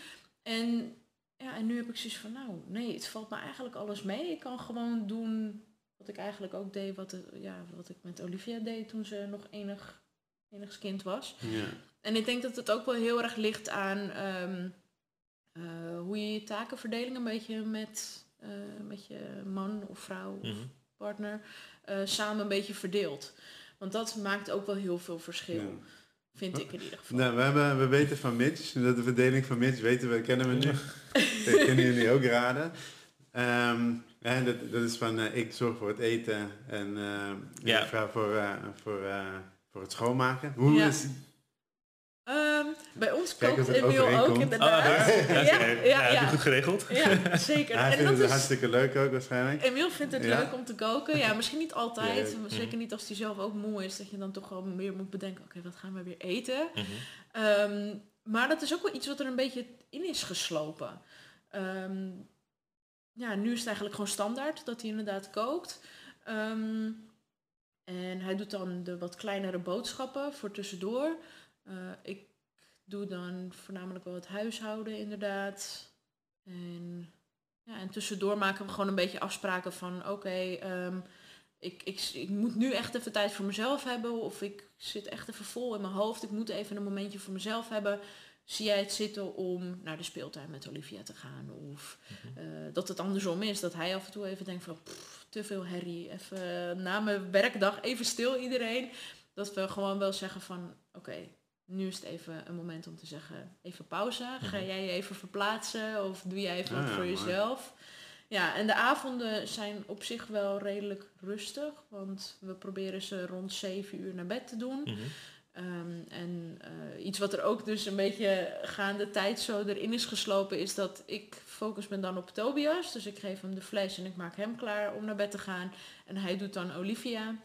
En, ja, en nu heb ik zoiets van, nou nee, het valt me eigenlijk alles mee. Ik kan gewoon doen wat ik eigenlijk ook deed, wat, het- ja, wat ik met Olivia deed toen ze nog enig, enigs kind was. Ja. En ik denk dat het ook wel heel erg ligt aan ehm, eh, hoe je je takenverdeling een beetje met, eh, met je man of vrouw of Mhm. partner eh, samen een beetje verdeelt. Want dat maakt ook wel heel veel verschil, Ja. vind ik in ieder geval. Nou, we, hebben, we weten van Mitch, dat de verdeling van Mitch weten we, kennen we nu. <laughs> dat kunnen jullie ook raden. Ehm, en dat, dat is van eh, ik zorg voor het eten en eh Ja. voor, eh, voor, eh, voor het schoonmaken. Hoe Ja. is Ehm, bij ons Kijk kookt Emiel ook. Oh, inderdaad. waar? <laughs> ja, Ja, ja, ja, heb je ja. goed geregeld? Ja, zeker. hij En vindt dat het is, hartstikke leuk ook waarschijnlijk. Emiel vindt het Ja. leuk om te koken. Ja, misschien niet altijd. Zeker niet als hij zelf ook moe is. Dat je dan toch wel weer moet bedenken, oké, wat gaan we weer eten? Mhm. Ehm, maar dat is ook wel iets wat er een beetje in is geslopen. Ehm, ja, nu is het eigenlijk gewoon standaard dat hij inderdaad kookt. Ehm, en hij doet dan de wat kleinere boodschappen voor tussendoor. Eh, ik doe dan voornamelijk wel het huishouden inderdaad. En, ja, en tussendoor maken we gewoon een beetje afspraken van oké, ehm, ik, ik, ik moet nu echt even tijd voor mezelf hebben. Of ik zit echt even vol in mijn hoofd. Ik moet even een momentje voor mezelf hebben. Zie jij het zitten om naar de speeltuin met Olivia te gaan? Of Mhm. eh, dat het andersom is, dat hij af en toe even denkt van "Pff, te veel herrie, even na mijn werkdag even stil iedereen. Dat we gewoon wel zeggen van oké, nu is het even een moment om te zeggen even pauze. Ga Mhm. jij je even verplaatsen of doe jij even Ah, wat voor jezelf? Ja, en de avonden zijn op zich wel redelijk rustig, want we proberen ze rond 7 uur naar bed te doen. Mhm. Ehm, en eh, iets wat er ook dus een beetje gaande tijd zo erin is geslopen, is dat ik focus ben dan op Tobias. Dus ik geef hem de fles en ik maak hem klaar om naar bed te gaan. En hij doet dan Olivia.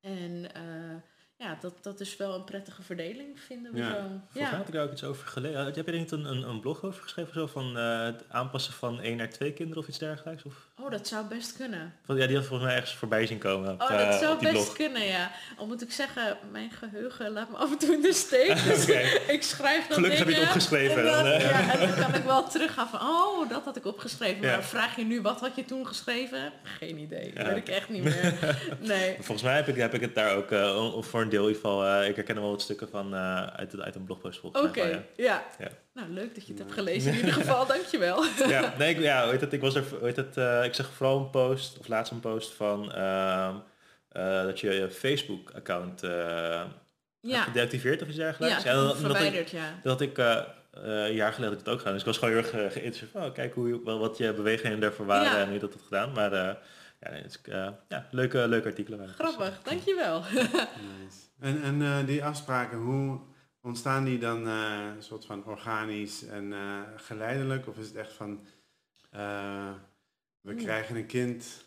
En eh, ja, dat, dat is wel een prettige verdeling, vinden we Ja. zo. Volgens Ja, had ik daar ook iets over gelezen. Heb je er niet een, een, een blog over geschreven? Zo van eh, het aanpassen van één naar twee kinderen of iets dergelijks? Of, oh, dat zou best kunnen. ja, die had volgens mij ergens voorbij zien komen op, Oh, eh, dat zou op die best blog. kunnen, ja. Al moet ik zeggen, mijn geheugen laat me af en toe in de steek. <laughs> Dus ik schrijf dan Gelukkig heb je het opgeschreven En dan, ja, en dan kan ik wel teruggaan van, oh, dat had ik opgeschreven. Ja. Maar vraag je nu, wat had je toen geschreven? Geen idee. Dat Ja. weet ik echt niet meer. <laughs> Nee. Volgens mij heb ik, heb ik het daar ook, eh, voor een deel in ieder geval, eh, ik herken er wel wat stukken van eh, uit, het- uit een blogpost volgens Oké, ja. Ja. Nou, leuk dat je het hebt gelezen in ieder <laughs> geval. Dankjewel. Ja, ja nee, ik, ja, heet het, ik was er, heet het, eh, ik zag vooral een post, of laatst een post van ehm, eh, dat je je Facebook-account eh Ja, hebt gedeactiveerd of iets dergelijks. ja, dat, dat ik, verwijderd, ja. dat ik een jaar geleden had ik het ook gedaan. Dus ik was gewoon heel erg uh, geïnteresseerd van, oh, kijk hoe, je- wel, wat je bewegingen daarvoor waren Ja. en hoe dat gedaan. Maar ja, nee, het is, eh, ja, leuke, leuke artikelen. waren het. Dus, Grappig, dankjewel. Nice. En, en eh, die afspraken, hoe ontstaan die dan eh, een soort van organisch en eh, geleidelijk? Of is het echt van, eh, we krijgen een kind,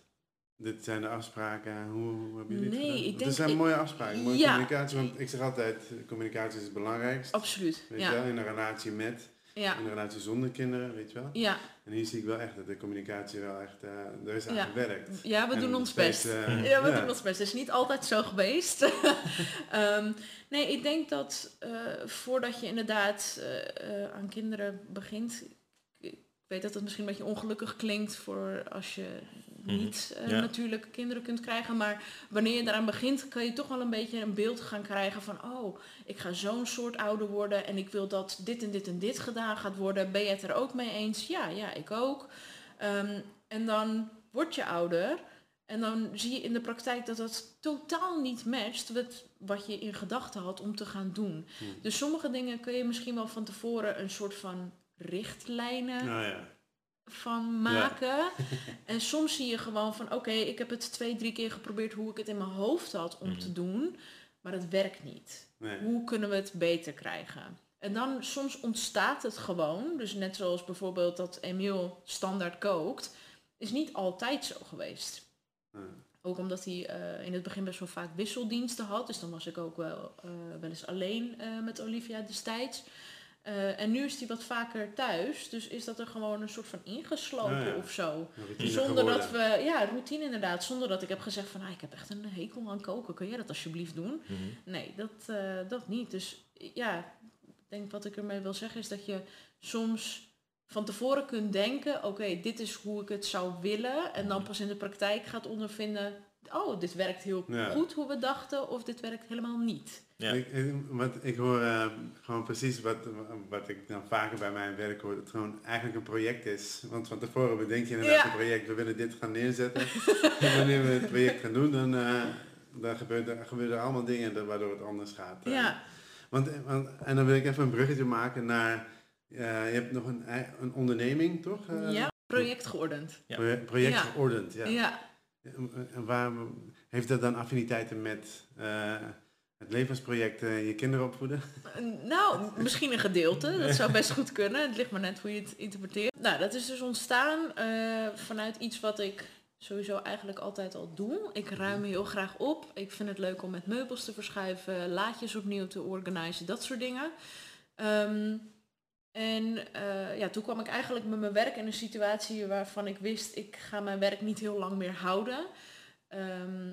dit zijn de afspraken, hoe, hoe hebben jullie het Nee, gedaan? ik Dat denk- zijn ik- mooie afspraken, mooie Ja. communicatie. Want ik zeg altijd, communicatie is het belangrijkst. Absoluut, Weet je wel, in een relatie met, Ja, in een relatie zonder kinderen, weet je wel. ja. En hier zie ik wel echt dat de communicatie wel echt, eh er is aan Ja. gewerkt. ja we En doen ons steeds, best. eh, Ja, we ja. doen ons best. Het is niet altijd zo geweest. <laughs> Ehm, nee, ik denk dat eh, voordat je inderdaad aan kinderen begint... Ik weet dat het misschien een beetje ongelukkig klinkt voor als je niet eh, Ja. natuurlijk kinderen kunt krijgen. Maar wanneer je daaraan begint, kan je toch wel een beetje een beeld gaan krijgen van... Oh, ik ga zo'n soort ouder worden en ik wil dat dit en dit en dit gedaan gaat worden. Ben je het er ook mee eens? Ja, ja, ik ook. Ehm, en dan word je ouder... En dan zie je in de praktijk dat dat totaal niet matcht met wat je in gedachten had om te gaan doen. Hmm. Dus sommige dingen kun je misschien wel van tevoren een soort van richtlijnen Nou ja. Van maken. <laughs> en soms zie je gewoon van oké, ik heb het twee, drie keer geprobeerd hoe ik het in mijn hoofd had om Mhm. te doen. Maar het werkt niet. Nee. Hoe kunnen we het beter krijgen? En dan soms ontstaat het gewoon. Dus net zoals bijvoorbeeld dat Emiel standaard kookt. Is niet altijd zo geweest. Ook omdat hij eh, in het begin best wel vaak wisseldiensten had. Dus dan was ik ook wel, eh, wel eens alleen eh, met Olivia destijds. Eh, en nu is hij wat vaker thuis. Dus is dat er gewoon een soort van ingeslopen ja. of zo. Zonder dat we, ja, routine inderdaad. Zonder dat ik heb gezegd van, ah, ik heb echt een hekel aan koken. Kun jij dat alsjeblieft doen? Mhm. Nee, dat, eh, dat niet. Dus ja, ik denk wat ik ermee wil zeggen is dat je soms van tevoren kunt denken, oké, dit is hoe ik het zou willen. En dan Mhm. pas in de praktijk gaat ondervinden, oh, dit werkt heel Ja. goed hoe we dachten, of dit werkt helemaal niet. Ja. Ik, ik, wat, ik hoor eh, gewoon precies wat, wat ik dan vaker bij mijn werk hoor, dat het gewoon eigenlijk een project is. Want van tevoren bedenk je inderdaad Ja. een project, we willen dit gaan neerzetten. en wanneer we het project gaan doen, dan, eh, dan gebeuren er, gebeuren er allemaal dingen waardoor het anders gaat. eh. Ja, Want, want, en dan wil ik even een bruggetje maken naar, eh, je hebt nog een, een onderneming, toch? Eh, ja, project geordend. Ja. Project Ja. geordend, ja. En Waar, heeft dat dan affiniteiten met eh, het levensproject eh, je kinderen opvoeden? <laughs> Nou, misschien een gedeelte. Dat zou best goed kunnen. Het ligt maar net hoe je het interpreteert. Nou, dat is dus ontstaan eh, vanuit iets wat ik sowieso eigenlijk altijd al doe. Ik ruim heel graag op. Ik vind het leuk om met meubels te verschuiven, laadjes opnieuw te organiseren, dat soort dingen. Ehm, en eh, ja, toen kwam ik eigenlijk met mijn werk in een situatie waarvan ik wist, ik ga mijn werk niet heel lang meer houden. Ehm,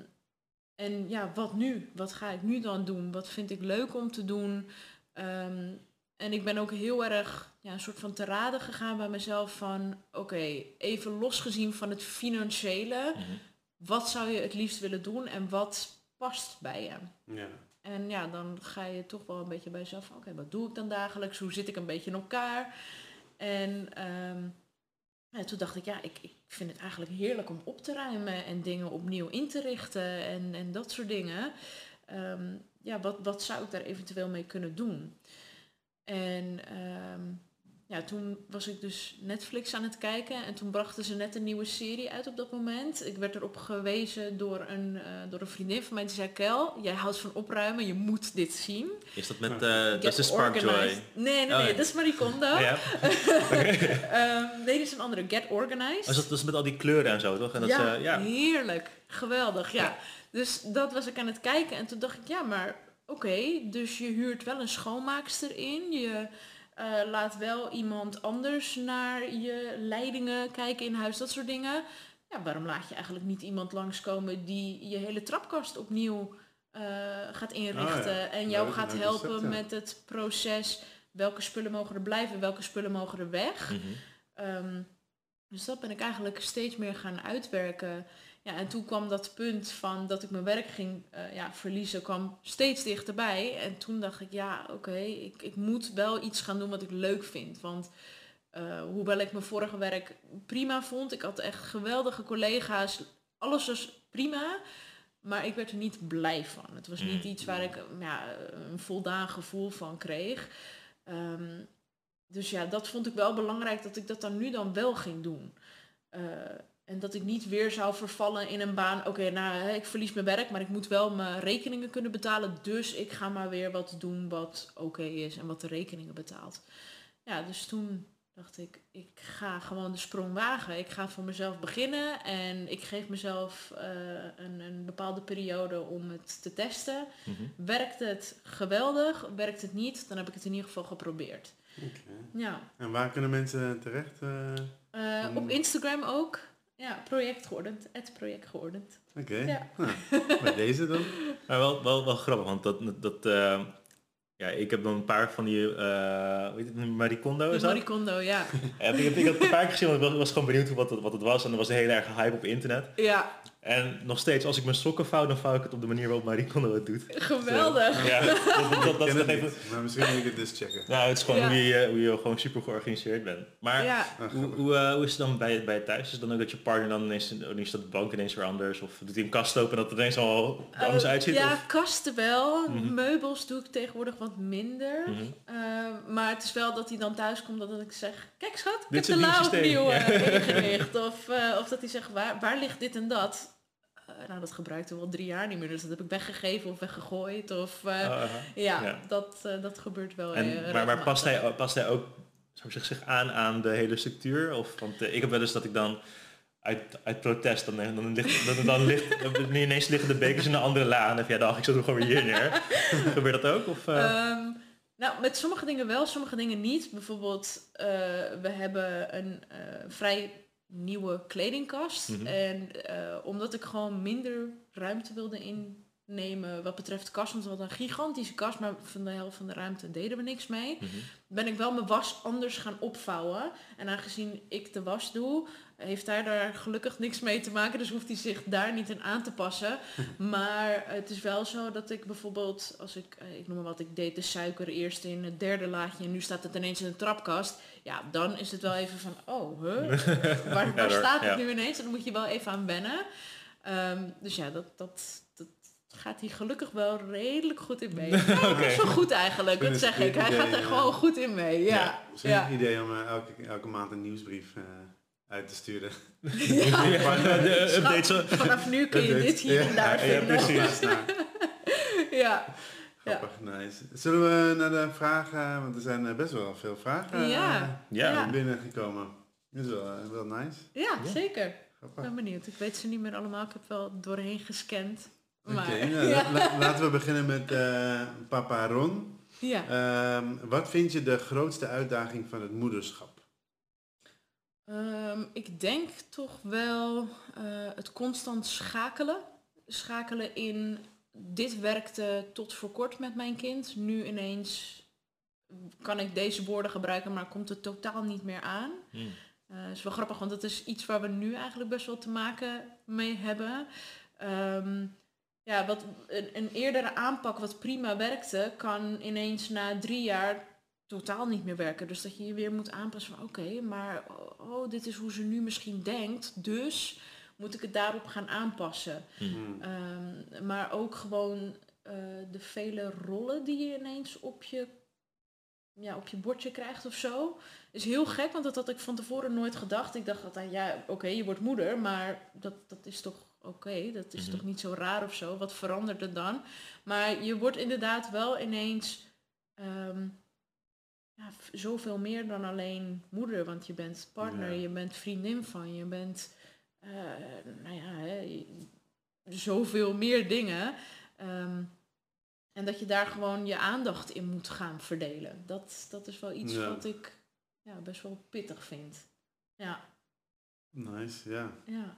en ja, wat nu? Wat ga ik nu dan doen? Wat vind ik leuk om te doen? Ehm, en ik ben ook heel erg ja, een soort van te raden gegaan bij mezelf van... Oké, even losgezien van het financiële. Mhm. Wat zou je het liefst willen doen en wat past bij je? Ja. En ja, dan ga je toch wel een beetje bij jezelf van, oké, wat doe ik dan dagelijks? Hoe zit ik een beetje in elkaar? En ehm, toen dacht ik, ja, ik, ik vind het eigenlijk heerlijk om op te ruimen en dingen opnieuw in te richten en, en dat soort dingen. Ehm, ja, wat, wat zou ik daar eventueel mee kunnen doen? En ehm, ja, toen was ik dus Netflix aan het kijken en toen brachten ze net een nieuwe serie uit op dat moment. Ik werd erop gewezen door een, eh, door een vriendin van mij die zei, Kel, jij houdt van opruimen, je moet dit zien. Is dat met, eh dat is Sparkjoy? Organized. Nee, nee, nee, Oh, ja. dat is Marie Kondo. <laughs> Ja. Ehm, nee, dit is een andere, Get Organized. Oh, is dat, dat is met al die kleuren en zo, toch? En dat ja, ze, ja. heerlijk. Geweldig, ja. Dus dat was ik aan het kijken en toen dacht ik, ja, maar oké, dus je huurt wel een schoonmaakster in. Je eh, laat wel iemand anders naar je leidingen kijken in huis, dat soort dingen. Ja, waarom laat je eigenlijk niet iemand langskomen die je hele trapkast opnieuw eh, gaat inrichten ja. en jou gaat helpen concept, ja. met het proces. Welke spullen mogen er blijven, welke spullen mogen er weg? Mhm. Ehm, dus dat ben ik eigenlijk steeds meer gaan uitwerken. Ja, en toen kwam dat punt van dat ik mijn werk ging eh, ja, verliezen, kwam steeds dichterbij. En toen dacht ik, ja, oké, ik, ik moet wel iets gaan doen wat ik leuk vind. Want eh, hoewel ik mijn vorige werk prima vond, ik had echt geweldige collega's, alles was prima. Maar ik werd er niet blij van. Het was niet Mm. iets waar ik ja, een voldaan gevoel van kreeg. Ehm, dus ja, dat vond ik wel belangrijk dat ik dat dan nu dan wel ging doen. Eh, en dat ik niet weer zou vervallen in een baan. Oké, nou, hè, ik verlies mijn werk, maar ik moet wel mijn rekeningen kunnen betalen. Dus ik ga maar weer wat doen wat oké is en wat de rekeningen betaalt. Ja, dus toen dacht ik, ik ga gewoon de sprong wagen. Ik ga voor mezelf beginnen en ik geef mezelf eh, een, een bepaalde periode om het te testen. Mhm. Werkt het geweldig? Werkt het niet? Dan heb ik het in ieder geval geprobeerd. Oké. Ja. En waar kunnen mensen terecht? eh? Eh. Op Instagram ook. Ja, project geordend. Het project geordend. Oké. Ja. <laughs> Nou, deze dan. Maar wel, wel, wel grappig, want dat, dat eh, ja, ik heb dan een paar van die, eh hoe heet het, Marie Kondo is dat? Marie Kondo, ja. <laughs> Ja, ik, heb, ik had het een paar keer gezien, want ik was, was gewoon benieuwd wat het, wat het was. En er was een hele erg hype op internet. Ja, En nog steeds, als ik mijn sokken vouw, dan vouw ik het op de manier waarop Marie Kondo het doet. geweldig. Ja, dat, dat, dat, dat is even... maar misschien moet ik het dus checken. Nou, het is gewoon Ja. hoe, je, hoe je gewoon super georganiseerd bent. Maar Ja, Ah, hoe, hoe, eh, hoe is het dan bij, bij thuis? Is het dan ook dat je partner dan ineens, ineens staat de bank ineens weer anders? Of doet hij een kast open en dat het ineens al anders Eh, uitziet? Ja, Of? kasten wel. Mhm. Meubels doe ik tegenwoordig wat minder. Mhm. Eh, maar het is wel dat hij dan thuis komt dat ik zeg... Kijk schat, ik Dit heb de la opnieuw Ja. eh, <laughs> ingericht. Of, eh, of dat hij zegt, waar, waar ligt dit en dat? Eh, nou, dat gebruikte wel drie jaar niet meer. Dus dat heb ik weggegeven of weggegooid. Of, eh, aha. ja, ja. Dat, eh, dat gebeurt wel. En, maar, maar past, hij, past hij ook zou zeggen, zich aan aan de hele structuur? Of, want ik heb wel eens dat ik dan uit, uit protest, dan, dan, ligt, dan, dan ligt, dan ineens liggen de bekers in een andere la. En dan ja, dag, ik zet hem gewoon weer hier neer. <laughs> Gebeurt dat ook? Of, eh? Ehm, nou, met sommige dingen wel, sommige dingen niet. Bijvoorbeeld, we hebben een vrij nieuwe kledingkast. Mhm. En eh, omdat ik gewoon minder ruimte wilde innemen wat betreft kast, want we hadden een gigantische kast, maar van de helft van de ruimte deden we niks mee. Mhm. Ben ik wel mijn was anders gaan opvouwen. En aangezien ik de was doe, heeft hij daar gelukkig niks mee te maken. Dus hoeft hij zich daar niet in aan te passen. <laughs> Maar het is wel zo dat ik bijvoorbeeld, als ik, eh, ik noem maar wat, ik deed de suiker eerst in het derde laadje en nu staat het ineens in de trapkast. Ja, dan is het wel even van, oh, huh? <laughs> waar, staat ja. het nu ineens? En dan moet je wel even aan wennen. Ehm, dus ja, dat, dat, dat gaat hij gelukkig wel redelijk goed in mee. <laughs> Ja, Best wel goed eigenlijk, dat het zeg ik. Hij idee, gaat er ja. gewoon goed in mee. Ja, Ja, ja. een idee om eh, elke, elke maand een nieuwsbrief eh, uit te sturen. <laughs> Ja. Ja, de zo. Vanaf nu kun je dit hier en daar Ja, vinden. precies. Nou, Ja. Grappig, nice. Zullen we naar de vragen, want er zijn eh, best wel veel vragen Ja. eh, Ja. Binnengekomen. Dat is wel, eh, wel nice. ja, zeker. Ik ben benieuwd. Ik weet ze niet meer allemaal. Ik heb wel doorheen gescand. Maar, Oké, nou, <laughs> ja. la- la- laten we beginnen met eh, papa Ron. ja. Ehm, wat vind je de grootste uitdaging van het moederschap? Ehm, ik denk toch wel eh, het constant schakelen. Schakelen in dit werkte tot voor kort met mijn kind. Nu ineens kan ik deze woorden gebruiken, maar komt het totaal niet meer aan. Hmm. Het is wel grappig, want dat is iets waar we nu eigenlijk best wel te maken mee hebben. Ehm, ja, wat een, een eerdere aanpak wat prima werkte, kan ineens na drie jaar totaal niet meer werken. Dus dat je je weer moet aanpassen van oké, maar oh, dit is hoe ze nu misschien denkt. Dus moet ik het daarop gaan aanpassen. Hmm. Ehm, maar ook gewoon eh, de vele rollen die je ineens op je, ja, op je bordje krijgt of zo. Is heel gek, want dat had ik van tevoren nooit gedacht. Ik dacht altijd, ja, oké, je wordt moeder, maar dat, dat is toch oké, dat is Mhm. toch niet zo raar of zo. Wat verandert er dan? Maar je wordt inderdaad wel ineens ehm, ja, zoveel meer dan alleen moeder, want je bent partner, Ja. je bent vriendin van, je bent, eh, nou ja, hè, zoveel meer dingen. Ehm, en dat je daar gewoon je aandacht in moet gaan verdelen. Dat, dat is wel iets Ja. wat ik ja, best wel pittig vind. Ja, Nice, ja. ja.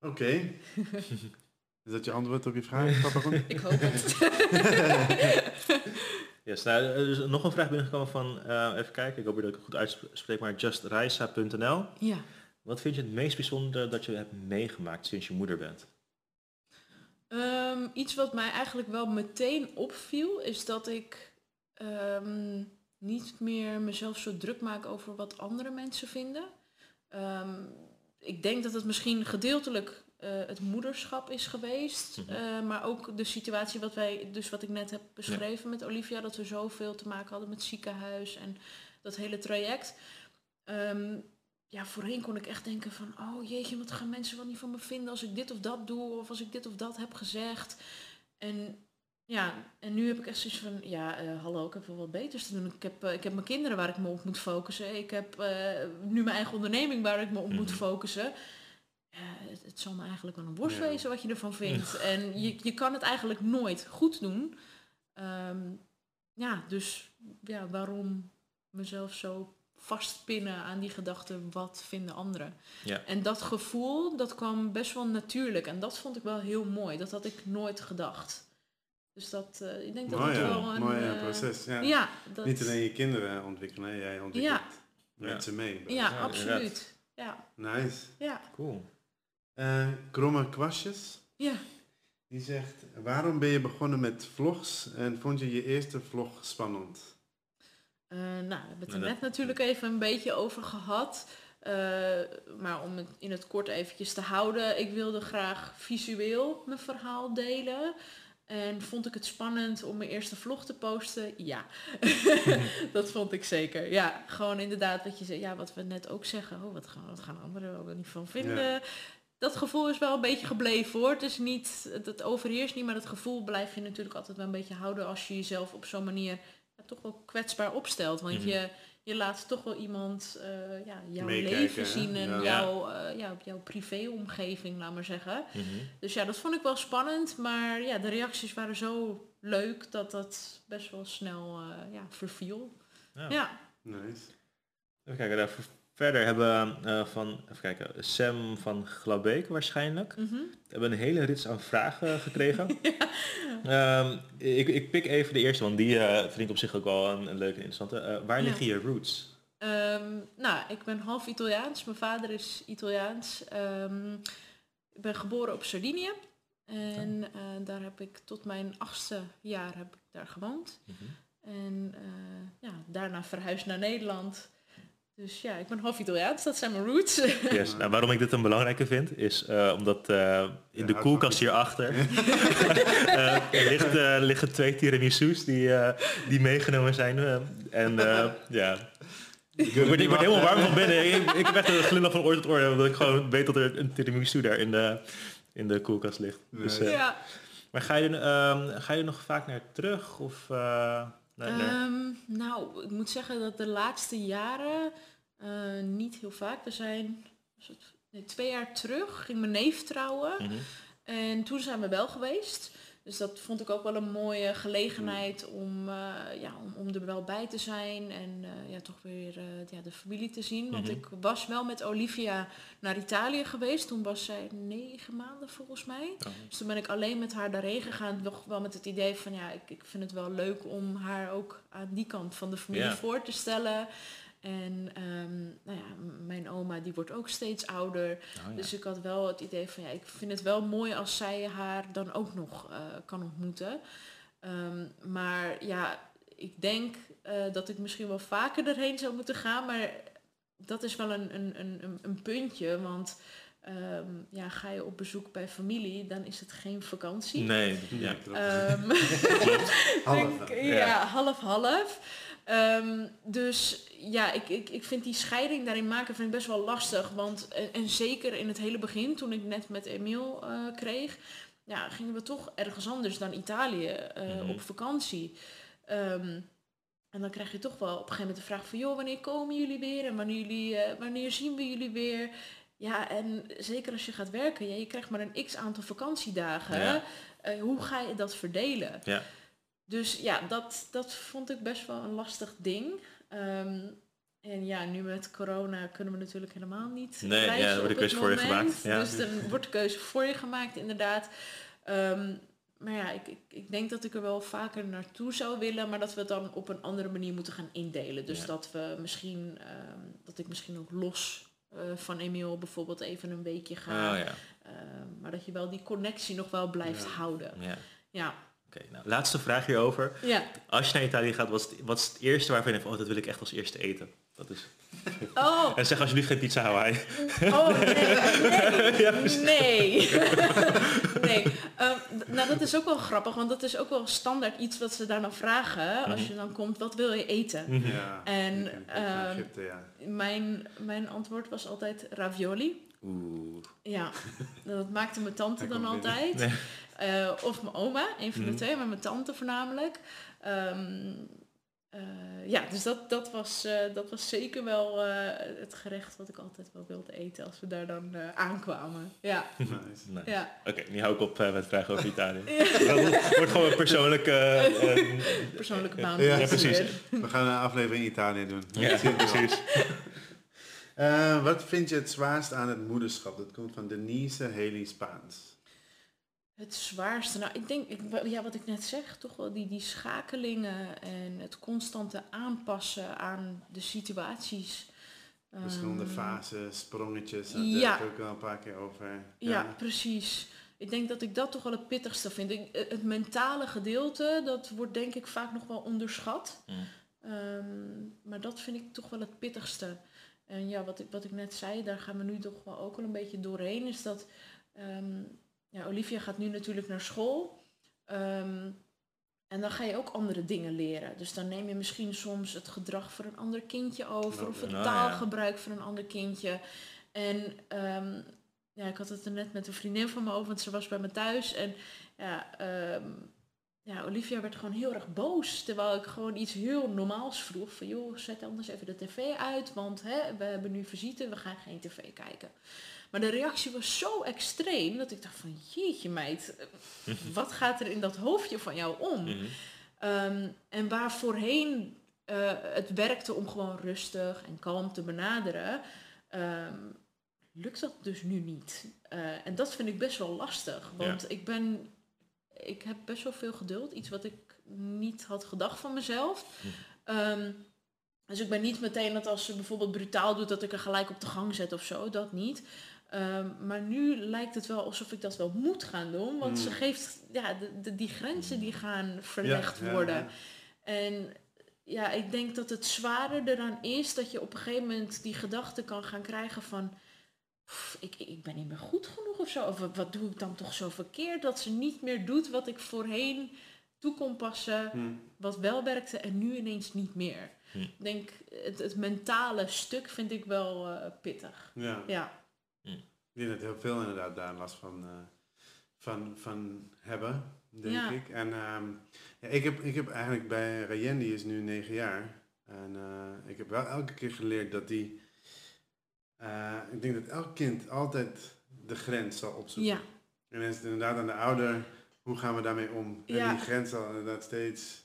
Oké. <laughs> Is dat je antwoord op je vraag, Papa? <laughs> Ik hoop het. <laughs> Yes, nou, er is nog een vraag binnengekomen van, eh, even kijken, ik hoop dat ik het goed uitspreek, maar justreisa.nl. ja. Wat vind je het meest bijzondere dat je hebt meegemaakt sinds je moeder bent? Ehm, iets wat mij eigenlijk wel meteen opviel, is dat ik ehm, niet meer mezelf zo druk maak over wat andere mensen vinden. Ehm, ik denk dat het misschien gedeeltelijk eh, het moederschap is geweest, Mhm. eh, maar ook de situatie wat wij, dus wat ik net heb beschreven met Olivia, dat we zoveel te maken hadden met ziekenhuis en dat hele traject. Ja, voorheen kon ik echt denken van, oh jeetje, wat gaan mensen wel niet van me vinden als ik dit of dat doe, of als ik dit of dat heb gezegd. En ja, en nu heb ik echt zoiets van, ja, eh, hallo, ik heb wel wat beters te doen. Ik heb, eh, ik heb mijn kinderen waar ik me op moet focussen. Ik heb eh, nu mijn eigen onderneming waar ik me op moet Mhm. focussen. Het, het zal me eigenlijk wel een worst Ja. wezen wat je ervan vindt. En je, je kan het eigenlijk nooit goed doen. Ehm, ja, dus ja, waarom mezelf zo vastpinnen aan die gedachte, wat vinden anderen? Ja. En dat gevoel, dat kwam best wel natuurlijk. En dat vond ik wel heel mooi. Dat had ik nooit gedacht. Dus dat, eh, ik denk dat Mooi, dat ja. wel een... Mooi ja, eh, proces. Ja. ja, dat, Niet alleen je kinderen ontwikkelen, hè, jij ontwikkelt Ja. mensen mee. ja, Ja, absoluut. Ja, Nice. ja, Cool. Eh Kromme Kwastjes, ja. die zegt, waarom ben je begonnen met vlogs en vond je je eerste vlog spannend? Eh, nou, we hebben het er Nou, dat- net natuurlijk even een beetje over gehad. Eh, maar om het in het kort eventjes te houden. Ik wilde graag visueel mijn verhaal delen. En vond ik het spannend om mijn eerste vlog te posten? Ja, <laughs> dat vond ik zeker. Ja, gewoon inderdaad wat je zei, ja, wat we net ook zeggen. Oh, wat gaan, wat gaan anderen wel niet van vinden? Dat gevoel is wel een beetje gebleven hoor. Het is niet, het, het overheerst niet, maar dat gevoel blijf je natuurlijk altijd wel een beetje houden als je jezelf op zo'n manier toch wel kwetsbaar opstelt. Want Mhm. je, je laat toch wel iemand eh, ja, jouw Meekijken, leven hè? zien en Ja. jouw, eh, ja, jouw privéomgeving, laat maar zeggen. Mhm. Dus ja, dat vond ik wel spannend, maar ja, de reacties waren zo leuk dat dat best wel snel eh, ja, verviel. Ja. Ja. Nice. Even kijken, daar verder hebben we eh, van, even kijken, Sam van Glabeek waarschijnlijk. Mhm. We hebben een hele rits aan vragen gekregen. <laughs> Ehm, ik, ik pik even de eerste, want die eh, vind ik op zich ook wel een, een leuke en interessante. Eh, waar Ja. liggen je roots? Ehm, nou, ik ben half Italiaans. Mijn vader is Italiaans. Ehm, ik ben geboren op Sardinië. En eh, daar heb ik tot mijn achtste jaar heb ik daar gewoond. Mhm. En ja, daarna verhuisd naar Nederland. Dus ja, ik ben half Italiaans. Dat zijn mijn roots. <laughs> Yes. Nou, waarom ik dit een belangrijke vind, is eh, omdat eh, in Ja, de koelkast hierachter <laughs> <laughs> eh, ligt, eh, liggen twee tiramisu's die, eh, die meegenomen zijn. en eh, ja, ik word, ik word helemaal warm van binnen. Ik, ik heb echt een glimlach van oor tot oor, omdat ik gewoon weet dat er een tiramisu daar in de, in de koelkast ligt. Dus, eh, ja. maar ga je, er, ehm, ga je er nog vaak naar terug? Of, naar- Ehm, nou, ik moet zeggen dat de laatste jaren eh, niet heel vaak. We zijn was het, nee, twee jaar terug, ging mijn neef trouwen. Mhm. En toen zijn we wel geweest. Dus dat vond ik ook wel een mooie gelegenheid om, eh, ja, om, om er wel bij te zijn. En eh, ja, toch weer eh, ja, de familie te zien. Want Mhm. ik was wel met Olivia naar Italië geweest. Toen was zij negen maanden volgens mij. Oh. Dus toen ben ik alleen met haar daarheen gegaan. Nog wel met het idee van ja, ik, ik vind het wel leuk om haar ook aan die kant van de familie voor te stellen. En ehm, nou ja, mijn oma die wordt ook steeds ouder. Oh, ja. Dus ik had wel het idee van ja, ik vind het wel mooi als zij haar dan ook nog eh, kan ontmoeten. Ehm, maar ja, ik denk eh, dat ik misschien wel vaker erheen zou moeten gaan. Maar dat is wel een, een, een, een- puntje. Want ehm, ja, ga je op bezoek bij familie, dan is het geen vakantie. Nee, ja. Ehm, <laughs> <laughs> Half denk- Ja. half half. Ehm, dus ja, ik, ik, ik vind die scheiding daarin maken vind ik best wel lastig. Want, en, en zeker in het hele begin, toen ik net met Emiel eh, kreeg, ja, gingen we toch ergens anders dan Italië eh, Mhm. op vakantie. Ehm, en dan krijg je toch wel op een gegeven moment de vraag van, joh, wanneer komen jullie weer? En wanneer, jullie, eh, wanneer zien we jullie weer? Ja, en zeker als je gaat werken, ja, je krijgt maar een x aantal vakantiedagen. Ja. Hoe ga je dat verdelen? Ja. Dus ja, dat, dat vond ik best wel een lastig ding. Ehm, en ja, nu met corona kunnen we natuurlijk helemaal niet Nee, ja, er wordt de keuze voor je gemaakt, ja. Dus dan wordt de keuze voor je gemaakt, inderdaad. Ehm, maar ja, ik, ik, ik denk dat ik er wel vaker naartoe zou willen, maar dat we het dan op een andere manier moeten gaan indelen. Dus Ja. dat we misschien, ehm, dat ik misschien ook los eh, van Emiel bijvoorbeeld even een weekje ga. Oh ja. Maar dat je wel die connectie nog wel blijft Ja. houden. ja. Nou, laatste vraag hierover. Ja. Als je naar Italië gaat, wat is het, wat is het eerste waarvan je denkt, oh, dat wil ik echt als eerste eten? Dat is... Oh, <laughs> En zeg alsjeblieft geen pizza Hawaii. oh nee. <laughs> Nee. Nee. <laughs> nee. Ehm, nou, dat is ook wel grappig, want dat is ook wel standaard iets wat ze daar dan vragen. Als Mhm. je dan komt, wat wil je eten? Ja, En, ehm, Egypte, ja. Mijn, mijn antwoord was altijd ravioli. Oeh. Ja, dat maakte mijn tante dan altijd. Nee. Eh, of mijn oma, een van Mhm. de twee, maar mijn tante voornamelijk. Ehm, eh, ja, dus dat, dat, was, eh, dat was zeker wel eh, het gerecht wat ik altijd wel wilde eten als we daar dan eh, aankwamen. Ja, <laughs> Nice. Ja. Oké, nu hou ik op eh, met vragen over Italië. <laughs> Het wordt gewoon een persoonlijke... Persoonlijke Ja, boundaries. ja, precies. We gaan een aflevering in Italië doen. ja, wel. precies. Eh, wat vind je het zwaarst aan het moederschap? Dat komt van Denise Haley Spaans. Het zwaarste, nou ik denk, ik, ja, wat ik net zeg, toch wel die, die schakelingen en het constante aanpassen aan de situaties. Verschillende Ehm, fases, sprongetjes. Daar ja. heb ik ook wel een paar keer over. Ja, precies. Ik denk dat ik dat toch wel het pittigste vind. Ik, eh, het mentale gedeelte, dat wordt denk ik vaak nog wel onderschat. Mm. Ehm, maar dat vind ik toch wel het pittigste. En ja, wat ik, wat ik net zei, daar gaan we nu toch wel ook wel een beetje doorheen. Is dat, ehm, ja, Olivia gaat nu natuurlijk naar school. Ehm, en dan ga je ook andere dingen leren. Dus dan neem je misschien soms het gedrag van een ander kindje over. Of het ja. taalgebruik van een ander kindje. En ehm, ja, ik had het er net met een vriendin van me over, want ze was bij me thuis. En ja, ehm, ja, Olivia werd gewoon heel erg boos. Terwijl ik gewoon iets heel normaals vroeg. Van joh, zet anders even de tv uit. Want hè, we hebben nu visite, we gaan geen tv kijken. Maar de reactie was zo extreem dat ik dacht van jeetje meid, <laughs> wat gaat er in dat hoofdje van jou om? Mhm. Ehm, en waar voorheen eh, het werkte om gewoon rustig en kalm te benaderen, ehm, lukt dat dus nu niet. Eh, en dat vind ik best wel lastig. Want ik ben, ik heb best wel veel geduld. Iets wat ik niet had gedacht van mezelf. Hm. Ehm, dus ik ben niet meteen dat als ze bijvoorbeeld brutaal doet, dat ik er gelijk op de gang zet of zo. Dat niet. Ehm, maar nu lijkt het wel alsof ik dat wel moet gaan doen. Want ze Hmm. geeft, ja, de, de- die grenzen die gaan verlegd Ja, worden. ja. En ja, ik denk dat het zware eraan is dat je op een gegeven moment die gedachte kan gaan krijgen van... "Pff, Ik, ik ben niet meer goed genoeg of zo. Of wat- wat doe ik dan toch zo verkeerd? Dat ze niet meer doet wat ik voorheen toe kon passen, Hm. wat wel werkte en nu ineens niet meer. Hm. Ik denk, het, het mentale stuk vind ik wel eh, pittig. Ja. Ja, Ik denk dat heel veel inderdaad daar last van, eh, van, van hebben, denk Ja. ik. En ehm, ja, ik, heb, ik heb eigenlijk bij Rayen, die is nu negen jaar. En eh, ik heb wel elke keer geleerd dat die... eh, ik denk dat elk kind altijd de grens zal opzoeken. ja, En dan is het inderdaad aan de ouder, hoe gaan we daarmee om? En die grens zal inderdaad steeds...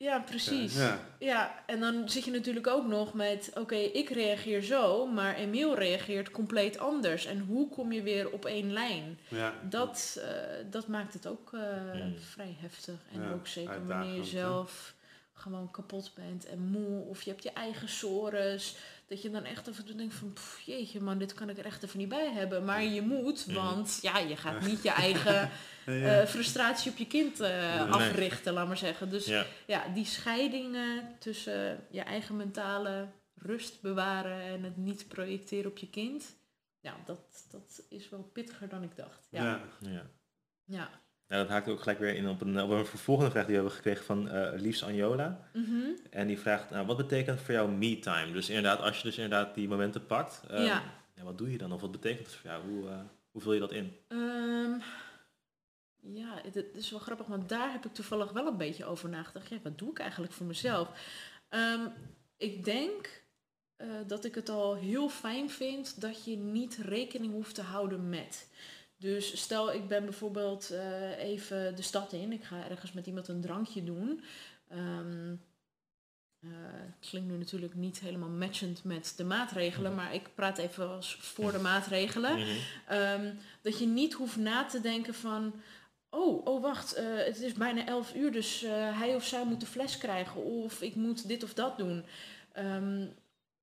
ja, precies. Ja, Ja, en dan zit je natuurlijk ook nog met, oké, ik reageer zo, maar Emiel reageert compleet anders. En hoe kom je weer op één lijn? ja. Dat, eh, dat maakt het ook eh, Mm. vrij heftig. En Ja, ook zeker wanneer je zelf gewoon kapot bent en moe. Of je hebt je eigen sores. Dat je dan echt af en toe denkt van, "Pff, jeetje man, dit kan ik er echt even niet bij hebben. Maar je moet, want ja, je gaat niet je eigen <laughs> eh, frustratie op je kind eh, africhten, laat maar zeggen. Dus Ja. ja, die scheidingen tussen je eigen mentale rust bewaren en het niet projecteren op je kind. Ja, dat, dat is wel pittiger dan ik dacht. Ja. Ja. ja. Nou, dat haakt ook gelijk weer in op een, op een vervolgende vraag die we hebben gekregen van eh Liefs Anjola. Mhm. En die vraagt, nou, wat betekent voor jou me-time? Dus inderdaad, als je dus inderdaad die momenten pakt, ehm, Ja. ja, wat doe je dan? Of wat betekent het voor jou? Hoe, eh, hoe vul je dat in? Ehm, ja, het, het is wel grappig, want daar heb ik toevallig wel een beetje over nagedacht. Ja, wat doe ik eigenlijk voor mezelf? Ehm, ik denk eh, dat ik het al heel fijn vind dat je niet rekening hoeft te houden met. Dus stel ik ben bijvoorbeeld eh, even de stad in, ik ga ergens met iemand een drankje doen. Eh, klinkt nu natuurlijk niet helemaal matchend met de maatregelen, maar ik praat even als voor de maatregelen. Mhm. Ehm, dat je niet hoeft na te denken van, oh, oh wacht, eh, het is bijna 11 uur, dus hij of zij moet de fles krijgen of ik moet dit of dat doen. Ehm,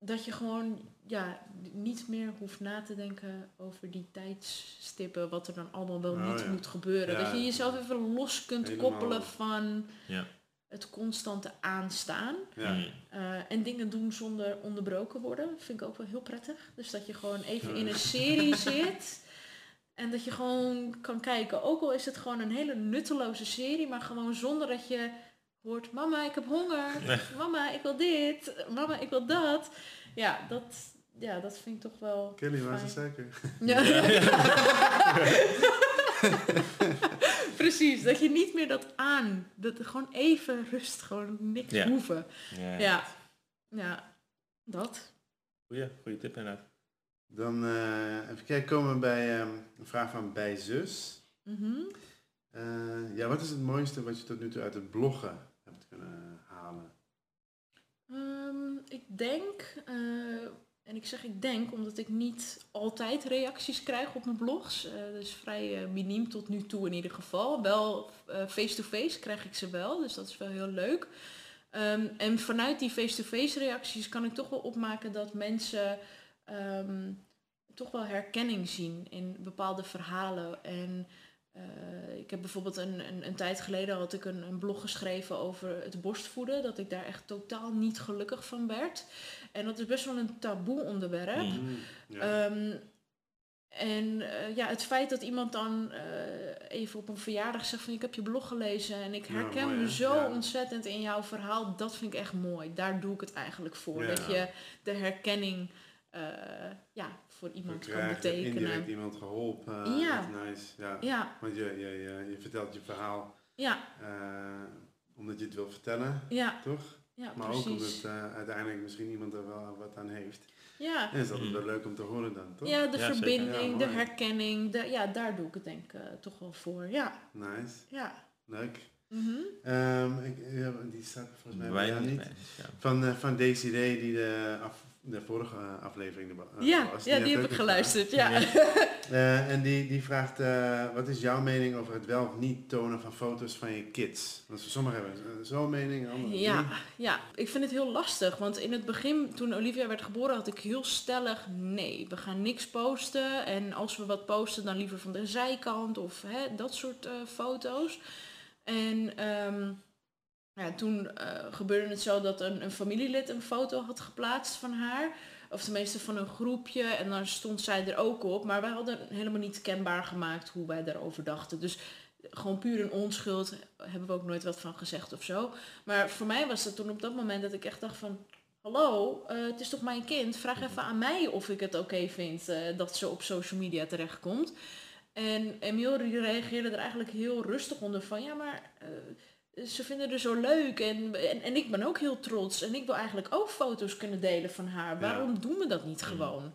dat je gewoon ja, niet meer hoeft na te denken over die tijdstippen, wat er dan allemaal wel Oh, niet ja. moet gebeuren. Ja. dat je jezelf even los kunt Helemaal. koppelen van Ja. het constante aanstaan. Ja. Eh, en dingen doen zonder onderbroken worden, vind ik ook wel heel prettig. Dus dat je gewoon even in een serie <laughs> zit. En dat je gewoon kan kijken, ook al is het gewoon een hele nutteloze serie, maar gewoon zonder dat je hoort, mama, ik heb honger, mama, ik wil dit, mama, ik wil dat. Ja, dat, ja, dat vind ik toch wel Kelly, waar is suiker? Ja. <laughs> Precies, dat je niet meer dat aan, dat gewoon even rust, gewoon niks Ja. hoeven. Ja. Ja, ja, dat. Goeie, goeie tip inderdaad. Dan eh, even kijken, komen we bij ehm, een vraag van bij zus. Mhm. Eh, ja, wat is het mooiste wat je tot nu toe uit het bloggen hebt kunnen halen? Ehm, ik denk, eh, en ik zeg ik denk omdat ik niet altijd reacties krijg op mijn blogs. Eh dat is vrij eh, miniem tot nu toe in ieder geval. Wel face-to-face krijg ik ze wel, dus dat is wel heel leuk. Ehm, en vanuit die face-to-face reacties kan ik toch wel opmaken dat mensen ehm, toch wel herkenning zien in bepaalde verhalen. En eh, ik heb bijvoorbeeld een, een, een tijd geleden had ik een, een blog geschreven over het borstvoeden. Dat ik daar echt totaal niet gelukkig van werd. En dat is best wel een taboe onderwerp. Mm, ja. Ehm, en eh, ja, het feit dat iemand dan eh, even op een verjaardag zegt van ik heb je blog gelezen en ik Ja, herken mooi, me zo Ja. ontzettend in jouw verhaal, dat vind ik echt mooi. Daar doe ik het eigenlijk voor. Ja. Dat je de herkenning eh, ja, voor Je iemand kan betekenen. indirect iemand geholpen. Ja. dat is nice. Ja. Ja, Want je, je, je, je vertelt je verhaal ja, eh, omdat je het wil vertellen, ja, toch? ja, Maar ook omdat eh, uiteindelijk misschien iemand er wel wat aan heeft. Ja. En is dat Mm. wel leuk om te horen dan, toch? ja, de Ja, verbinding, Ja, de herkenning, de, ja, daar doe ik het denk ik eh, toch wel voor. Ja, Nice, ja. leuk. Mhm. Ehm, ik, ja, die staat volgens mij bij jou niet. ja. Van, eh van Desiree, die de, af, de vorige aflevering er wa- Ja, was. ja, die heb ik vraag. geluisterd. Ja. <laughs> Eh, en die, die vraagt, eh, wat is jouw mening over het wel of niet tonen van foto's van je kids? Want sommigen hebben eh, zo'n mening, anderen Ja, niet. ja, ik vind het heel lastig. Want in het begin, toen Olivia werd geboren, had ik heel stellig nee, we gaan niks posten. En als we wat posten, dan liever van de zijkant of hè, dat soort eh, foto's. En ehm, ja, toen eh, gebeurde het zo dat een, een familielid een foto had geplaatst van haar. Of tenminste van een groepje. En dan stond zij er ook op. Maar wij hadden helemaal niet kenbaar gemaakt hoe wij daarover dachten. Dus gewoon puur een onschuld hebben we ook nooit wat van gezegd of zo. Maar voor mij was het toen op dat moment dat ik echt dacht van... Hallo, eh, het is toch mijn kind? Vraag even aan mij of ik het oké vind eh, dat ze op social media terechtkomt. En Emiel reageerde er eigenlijk heel rustig onder van... Ja, maar ze vinden het zo leuk en, en, en ik ben ook heel trots. En ik wil eigenlijk ook foto's kunnen delen van haar. Waarom doen we dat niet Mm. gewoon?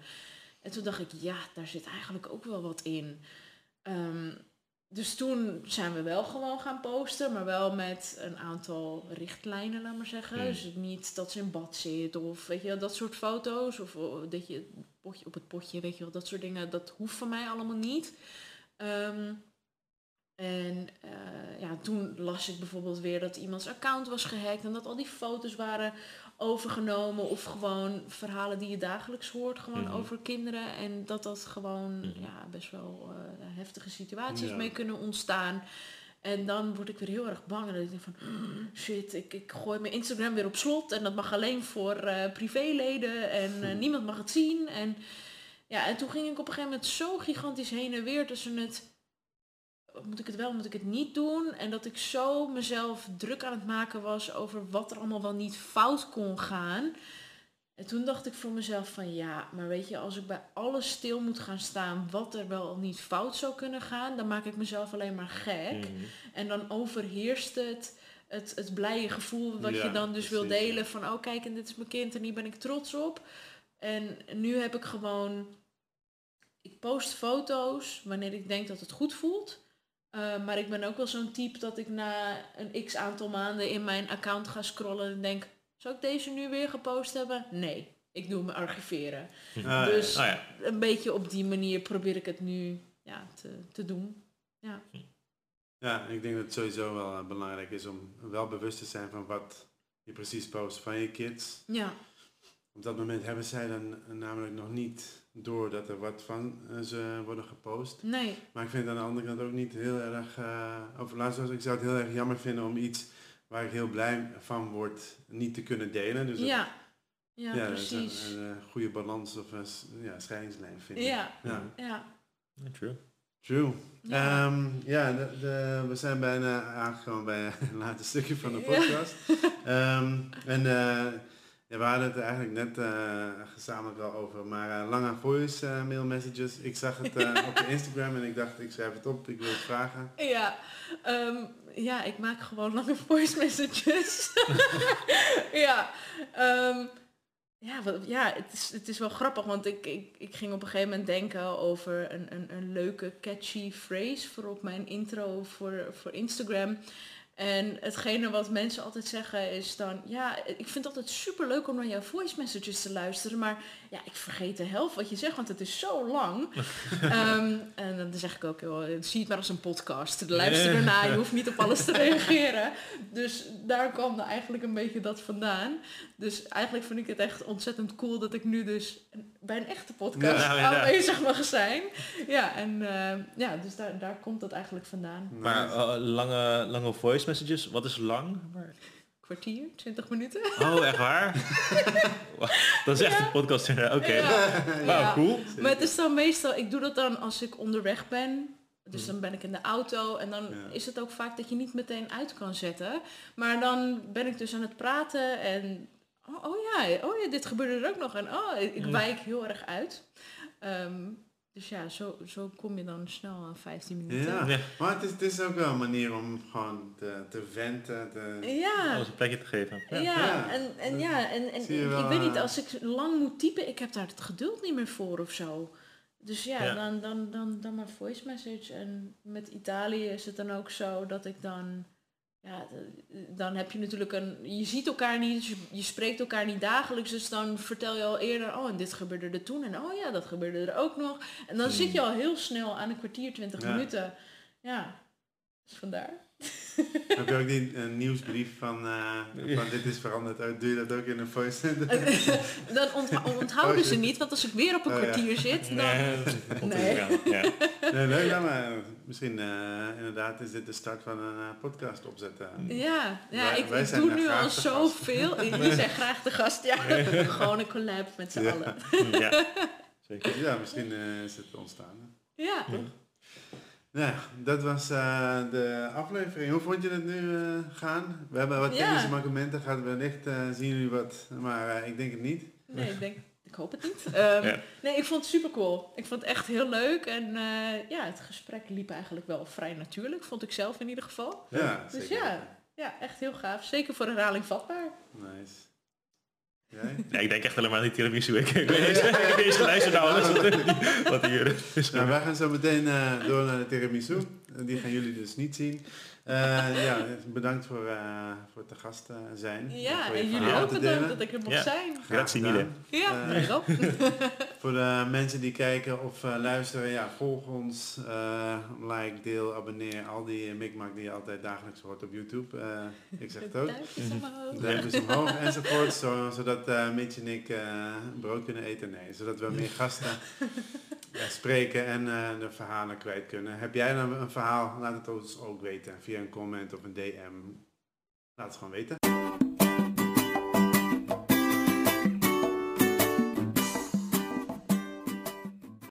En toen dacht ik, ja, daar zit eigenlijk ook wel wat in. Ehm, dus toen zijn we wel gewoon gaan posten, maar wel met een aantal richtlijnen, laat maar zeggen. Hmm. Dus niet dat ze in bad zit of weet je wel, dat soort foto's. Of dat je potje op het potje, weet je wel, dat soort dingen. Dat hoeft van mij allemaal niet. Ehm, En eh, ja, toen las ik bijvoorbeeld weer dat iemands account was gehackt en dat al die foto's waren overgenomen of gewoon verhalen die je dagelijks hoort, gewoon Mhm. over kinderen. En dat dat gewoon Mhm. ja, best wel eh, heftige situaties Ja. mee kunnen ontstaan. En dan word ik weer heel erg bang. En dan denk ik van, shit, ik, ik gooi mijn Instagram weer op slot. En dat mag alleen voor eh, privéleden. En eh, niemand mag het zien. En, ja, en toen ging ik op een gegeven moment zo gigantisch heen en weer tussen het... Moet ik het wel, moet ik het niet doen? En dat ik zo mezelf druk aan het maken was over wat er allemaal wel niet fout kon gaan. En toen dacht ik voor mezelf van ja, maar weet je, als ik bij alles stil moet gaan staan wat er wel niet fout zou kunnen gaan, dan maak ik mezelf alleen maar gek. Mhm. En dan overheerst het, het, het blije gevoel wat Ja, je dan dus wil delen van oh kijk en dit is mijn kind en hier ben ik trots op. En nu heb ik gewoon, ik post foto's wanneer ik denk dat het goed voelt. Uh, maar ik ben ook wel zo'n type dat ik na een x aantal maanden in mijn account ga scrollen en denk, zou ik deze nu weer gepost hebben? Nee, ik doe me archiveren. Ah, dus Ah, ja. een beetje op die manier probeer ik het nu ja, te, te doen. Ja. Ja, ik denk dat het sowieso wel eh, belangrijk is om wel bewust te zijn van wat je precies post van je kids. Ja. Op dat moment hebben zij dan eh, namelijk nog niet door dat er wat van eh, ze worden gepost. Nee. Maar ik vind het aan de andere kant ook niet heel erg, uh, of laatst was ik zou het heel erg jammer vinden om iets waar ik heel blij van word niet te kunnen delen. Dus dat- Ja. Ja, precies. een, een, eh, goede balans of een ja, scheidingslijn vind ik. Ja. Ja. Ja. Ja, true. True. Ja. Ehm, ja, de, de- we zijn bijna aangekomen bij <laughs> het laatste stukje van de Ja. podcast. Ehm, en eh, ja, we hadden het eigenlijk net eh, gezamenlijk al over, maar eh, lange voice eh, mail messages. Ik zag het <laughs> op de Instagram en ik dacht, ik schrijf het op, ik wil het vragen. Ja, ehm, ja, ik maak gewoon lange voice messages. <laughs> ja, ehm, ja, wat, ja het, is, het is wel grappig, want ik, ik, ik ging op een gegeven moment denken over een, een, een leuke catchy phrase voor op mijn intro voor, voor Instagram. En hetgene wat mensen altijd zeggen is dan, ja, ik vind het altijd super leuk om naar jouw voice messages te luisteren, maar ja, ik vergeet de helft wat je zegt, want het is zo lang. <laughs> Ehm, en dan zeg ik ook, joh, zie het maar als een podcast. Luister ernaar, je hoeft niet op alles te <laughs> reageren. Dus daar kwam er eigenlijk een beetje dat vandaan. Dus eigenlijk vind ik het echt ontzettend cool dat ik nu dus bij een echte podcast aanwezig mag zijn. Ja, en eh, ja, dus daar, daar komt dat eigenlijk vandaan. Maar eh, lange, lange voice messages, wat is lang? Maar- Kwartier, 20 minuten. Oh, echt waar? <laughs> Dat is echt een podcast. ja, Oké. Ja. <laughs> Wauw, Ja. cool. Maar het is dan meestal, ik doe dat dan als ik onderweg ben. Dus Mhm. dan ben ik in de auto en dan Ja. is het ook vaak dat je niet meteen uit kan zetten. Maar dan ben ik dus aan het praten en oh, oh ja, oh ja, dit gebeurde er ook nog. En oh, ik Ja. wijk heel erg uit. Ehm, dus ja, zo, zo kom je dan snel aan 15 minuten. Ja, Ja. maar het is, het is ook wel een manier om gewoon te, te venten. Te, Ja. Een plekje te geven. Ja, Ja. en, en ja, en, en ik weet niet, eh, als ik lang moet typen, ik heb daar het geduld niet meer voor of zo. Dus ja, Ja. Dan, dan, dan, dan maar voice message. En met Italië is het dan ook zo dat ik dan, ja, dan heb je natuurlijk een, je ziet elkaar niet, dus je, je spreekt elkaar niet dagelijks, dus dan vertel je al eerder, oh en dit gebeurde er toen en oh ja, dat gebeurde er ook nog. En dan zit je al heel snel aan een kwartier, twintig Hmm. Ja. minuten. Ja, dus vandaar. <laughs> Heb je ook die eh, nieuwsbrief van, eh, van dit is veranderd? Oh, doe je dat ook in een voice? dan ontha- onthouden ze niet, want als ik weer op een Oh, ja. kwartier zit, dan... Nee, dat. Ja. <laughs> nee, leuk, ja, maar misschien eh, inderdaad is dit de start van een eh, podcast opzetten. Ja, ja Wij- ik, wij ik zijn doe nu al zoveel. <laughs> Je zegt graag de gast, ja. Gewoon een collab met z'n Ja. allen. ja. Zeker. Ja, misschien eh, is het ontstaan. Ja. Ja, dat was eh, de aflevering. Hoe vond je het nu eh, gaan? We hebben wat Ja. technische mankementen gehad. Wellicht eh, zien jullie wat, maar eh, ik denk het niet. Nee, ik denk, ik hoop het niet. <laughs> Ehm, Ja. Nee, ik vond het super cool. Ik vond het echt heel leuk. En eh, ja, het gesprek liep eigenlijk wel vrij natuurlijk, vond ik zelf in ieder geval. Ja, Dus zeker. ja, ja, echt heel gaaf. Zeker voor herhaling vatbaar. Nice. Jij? Nee, ik denk echt helemaal niet tiramisu. Ik, ik weet niet, ik eens geluisterd naar alles wat hier is. Nou, wij gaan zo meteen eh, door naar de tiramisu. Die gaan jullie dus niet zien. Eh, ja, bedankt voor, eh, voor te gast eh, zijn. Ja, en jullie ook bedankt delen. dat ik er mocht Ja. zijn. Graag Grazie mille. Ja, Eh, daarom. <laughs> <laughs> Voor de mensen die kijken of luisteren, ja, volg ons, eh, like, deel, abonneer, al die uh, mikmak die je altijd dagelijks hoort op YouTube. Eh, ik zeg het ook. Duimpjes omhoog. Duimpjes omhoog enzovoort, zo, zodat uh, Mitch en ik eh, brood kunnen eten. Nee, zodat we meer gasten <laughs> eh, spreken en eh, de verhalen kwijt kunnen. Heb jij nou een verhaal? Laat het ons ook weten via een comment of een DM. Laat het gewoon weten.